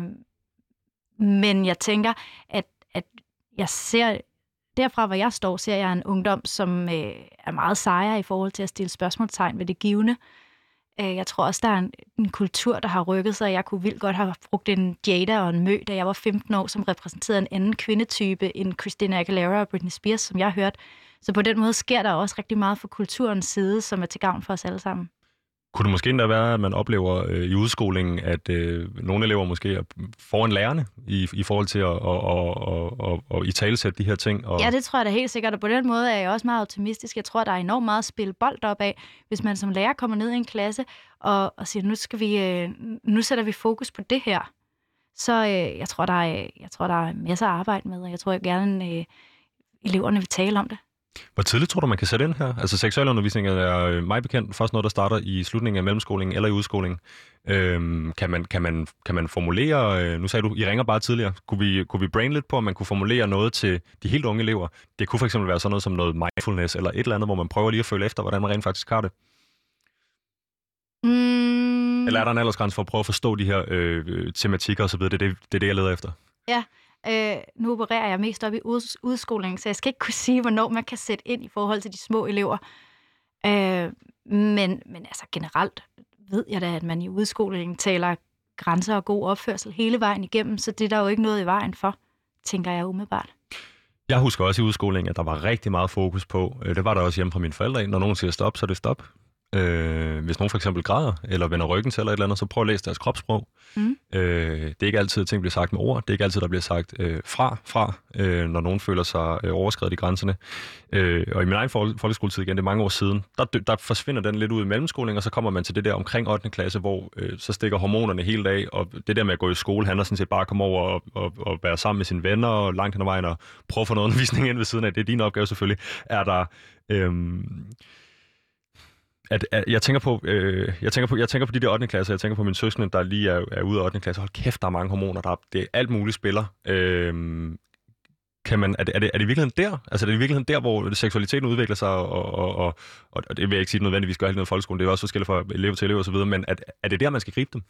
Speaker 2: men jeg tænker, at, at jeg ser, derfra hvor jeg står, ser jeg en ungdom, som øh, er meget sejere i forhold til at stille spørgsmålstegn ved det givende. Øh, Øh, jeg tror også, der er en, en kultur, der har rykket sig. Jeg kunne vildt godt have brugt en Jada og en Mø, da jeg var 15 år, som repræsenterede en anden kvindetype end Christina Aguilera og Britney Spears, som jeg hørte. Så på den måde sker der også rigtig meget for kulturens side, som er til gavn for os alle sammen.
Speaker 1: Kunne det måske endda være, at man oplever øh, i udskolingen, at øh, nogle elever måske er foran lærerne i, i forhold til at, at, at, at, at, og i talesætte de her ting?
Speaker 2: Og... Ja, det tror jeg da helt sikkert, og på den måde er jeg også meget optimistisk. Jeg tror, der er enormt meget at spille bold op af, hvis man som lærer kommer ned i en klasse og, og siger, nu, skal vi, øh, nu sætter vi fokus på det her. Så øh, jeg, tror, der er, jeg tror, der er masser af arbejde med, og jeg tror jeg gerne, øh, eleverne vil tale om det.
Speaker 1: Hvor tidligt tror du, man kan sætte ind her? Altså seksualundervisning er øh, mig bekendt først noget, der starter i slutningen af mellemskolingen eller i udskolingen. Øhm, kan, man, kan, man, kan man formulere, øh, nu sagde du, I ringer bare tidligere, kunne vi, kunne vi brain lidt på, om man kunne formulere noget til de helt unge elever? Det kunne fx være sådan noget som noget mindfulness eller et eller andet, hvor man prøver lige at følge efter, hvordan man rent faktisk har det. Mm. Eller er der en aldersgrænse for at prøve at forstå de her øh, tematikker osv.? Det er det, det er det, jeg leder efter.
Speaker 2: Ja, Øh, nu opererer jeg mest op i ud, udskolingen, så jeg skal ikke kunne sige, hvornår man kan sætte ind i forhold til de små elever. Øh, men, men altså generelt ved jeg da, at man i udskolingen taler grænser og god opførsel hele vejen igennem, så det er der jo ikke noget i vejen for, tænker jeg umiddelbart.
Speaker 1: Jeg husker også i udskolingen, at der var rigtig meget fokus på, øh, det var der også hjemme fra mine forældre, når nogen siger stop, så er det stop. Øh, hvis nogen for eksempel græder, eller vender ryggen til, eller et eller andet, så prøv at læse deres kropssprog. Mm. Øh, det er ikke altid, at ting bliver sagt med ord. Det er ikke altid, der bliver sagt øh, fra, fra, øh, når nogen føler sig øh, overskrevet i grænserne. Øh, og i min egen folkeskoletid igen, det er mange år siden, der, der forsvinder den lidt ud i mellemskoling, og så kommer man til det der omkring 8. klasse, hvor øh, så stikker hormonerne helt af, og det der med at gå i skole handler sådan set bare at komme over og, og, og være sammen med sine venner, og langt hen ad vejen, og prøve at få noget (laughs) undervisning ind ved siden af. Det er din opgave selvfølgelig. Er der... Øh, at, at jeg tænker på, øh, jeg tænker på, jeg tænker på de der 8. klasse, jeg tænker på min søskende, der lige er, er ude af 8. klasse. Hold kæft, der er mange hormoner, der er, det er alt muligt spiller. Øh, kan man, er, det, er, det, er det i virkeligheden der? Altså er det i virkeligheden der, hvor seksualiteten udvikler sig, og, og, og, og, og det vil jeg ikke sige nødvendigvis gør helt noget i folkeskolen, det er også forskelligt fra elev til elev osv., men er, er det der, man skal gribe dem?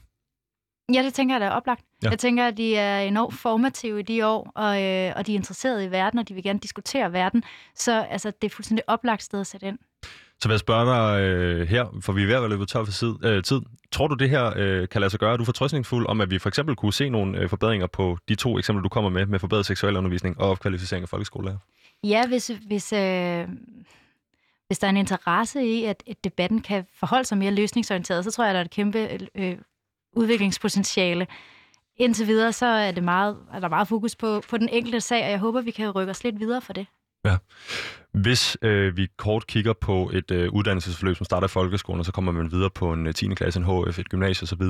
Speaker 2: Ja, det tænker jeg, der er oplagt. Ja. Jeg tænker, at de er enormt formative i de år, og, øh, og de er interesserede i verden, og de vil gerne diskutere verden. Så altså, det er fuldstændig oplagt sted at sætte ind.
Speaker 1: Så vil jeg spørge dig øh, her, for vi er ved at løbet tør for tid, øh, tid. Tror du, det her øh, kan lade sig gøre? Er du fortrøstningsfuld om, at vi for eksempel kunne se nogle øh, forbedringer på de to eksempler, du kommer med, med forbedret seksualundervisning og opkvalificering af folkeskolelærer?
Speaker 2: Ja, hvis, hvis, øh, hvis der er en interesse i, at, at debatten kan forholde sig mere løsningsorienteret, så tror jeg, der er et kæmpe øh, udviklingspotentiale. Indtil videre, så er, det meget, er der meget fokus på, på den enkelte sag, og jeg håber, vi kan rykke os lidt videre for det.
Speaker 1: Ja. Hvis øh, vi kort kigger på et øh, uddannelsesforløb, som starter i folkeskolen, og så kommer man videre på en øh, 10. Klasse, en HF, et gymnasie osv.,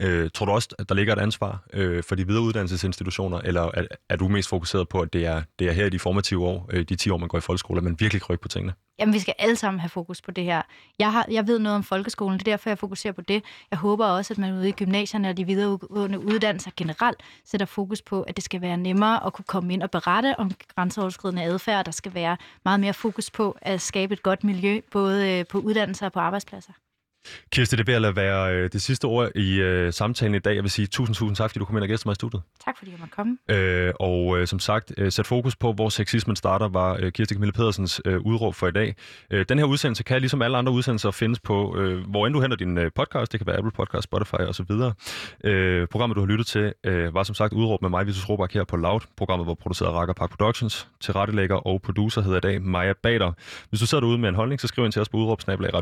Speaker 1: øh, tror du også, at der ligger et ansvar øh, for de videre uddannelsesinstitutioner, eller er, er du mest fokuseret på, at det er, det er her i de formative år, øh, de 10 år, man går i folkeskole, at man virkelig rykker på tingene?
Speaker 2: Jamen, vi skal alle sammen have fokus på det her. Jeg, har, jeg ved noget om folkeskolen, det er derfor, jeg fokuserer på det. Jeg håber også, at man ude i gymnasierne og de videregående uddannelser generelt sætter fokus på, at det skal være nemmere at kunne komme ind og berette om grænseoverskridende adfærd. Der skal være meget mere fokus på at skabe et godt miljø, både øh, på uddannelser og på arbejdspladser.
Speaker 1: Kirsti, det vil lade være øh, det sidste ord i øh, samtalen i dag. Jeg vil sige tusind, tusind tak, fordi du kom ind og gæste mig i studiet.
Speaker 2: Tak, fordi jeg måtte komme.
Speaker 1: Øh, og øh, som sagt, øh, sæt fokus på, hvor sexismen starter, var øh, Kirsti Camille Pedersens øh, udråb for i dag. Øh, den her udsendelse kan, ligesom alle andre udsendelser, findes på, øh, hvor end du henter din øh, podcast. Det kan være Apple Podcast, Spotify osv. Øh, programmet, du har lyttet til, øh, var som sagt udråb med mig, Visus Robak, her på Loud. Programmet var produceret af Rakker Park Productions. Til rettelægger og producer hedder i dag Maja Bader. Hvis du sidder derude med en holdning, så skriv ind til os på udråbsnabelag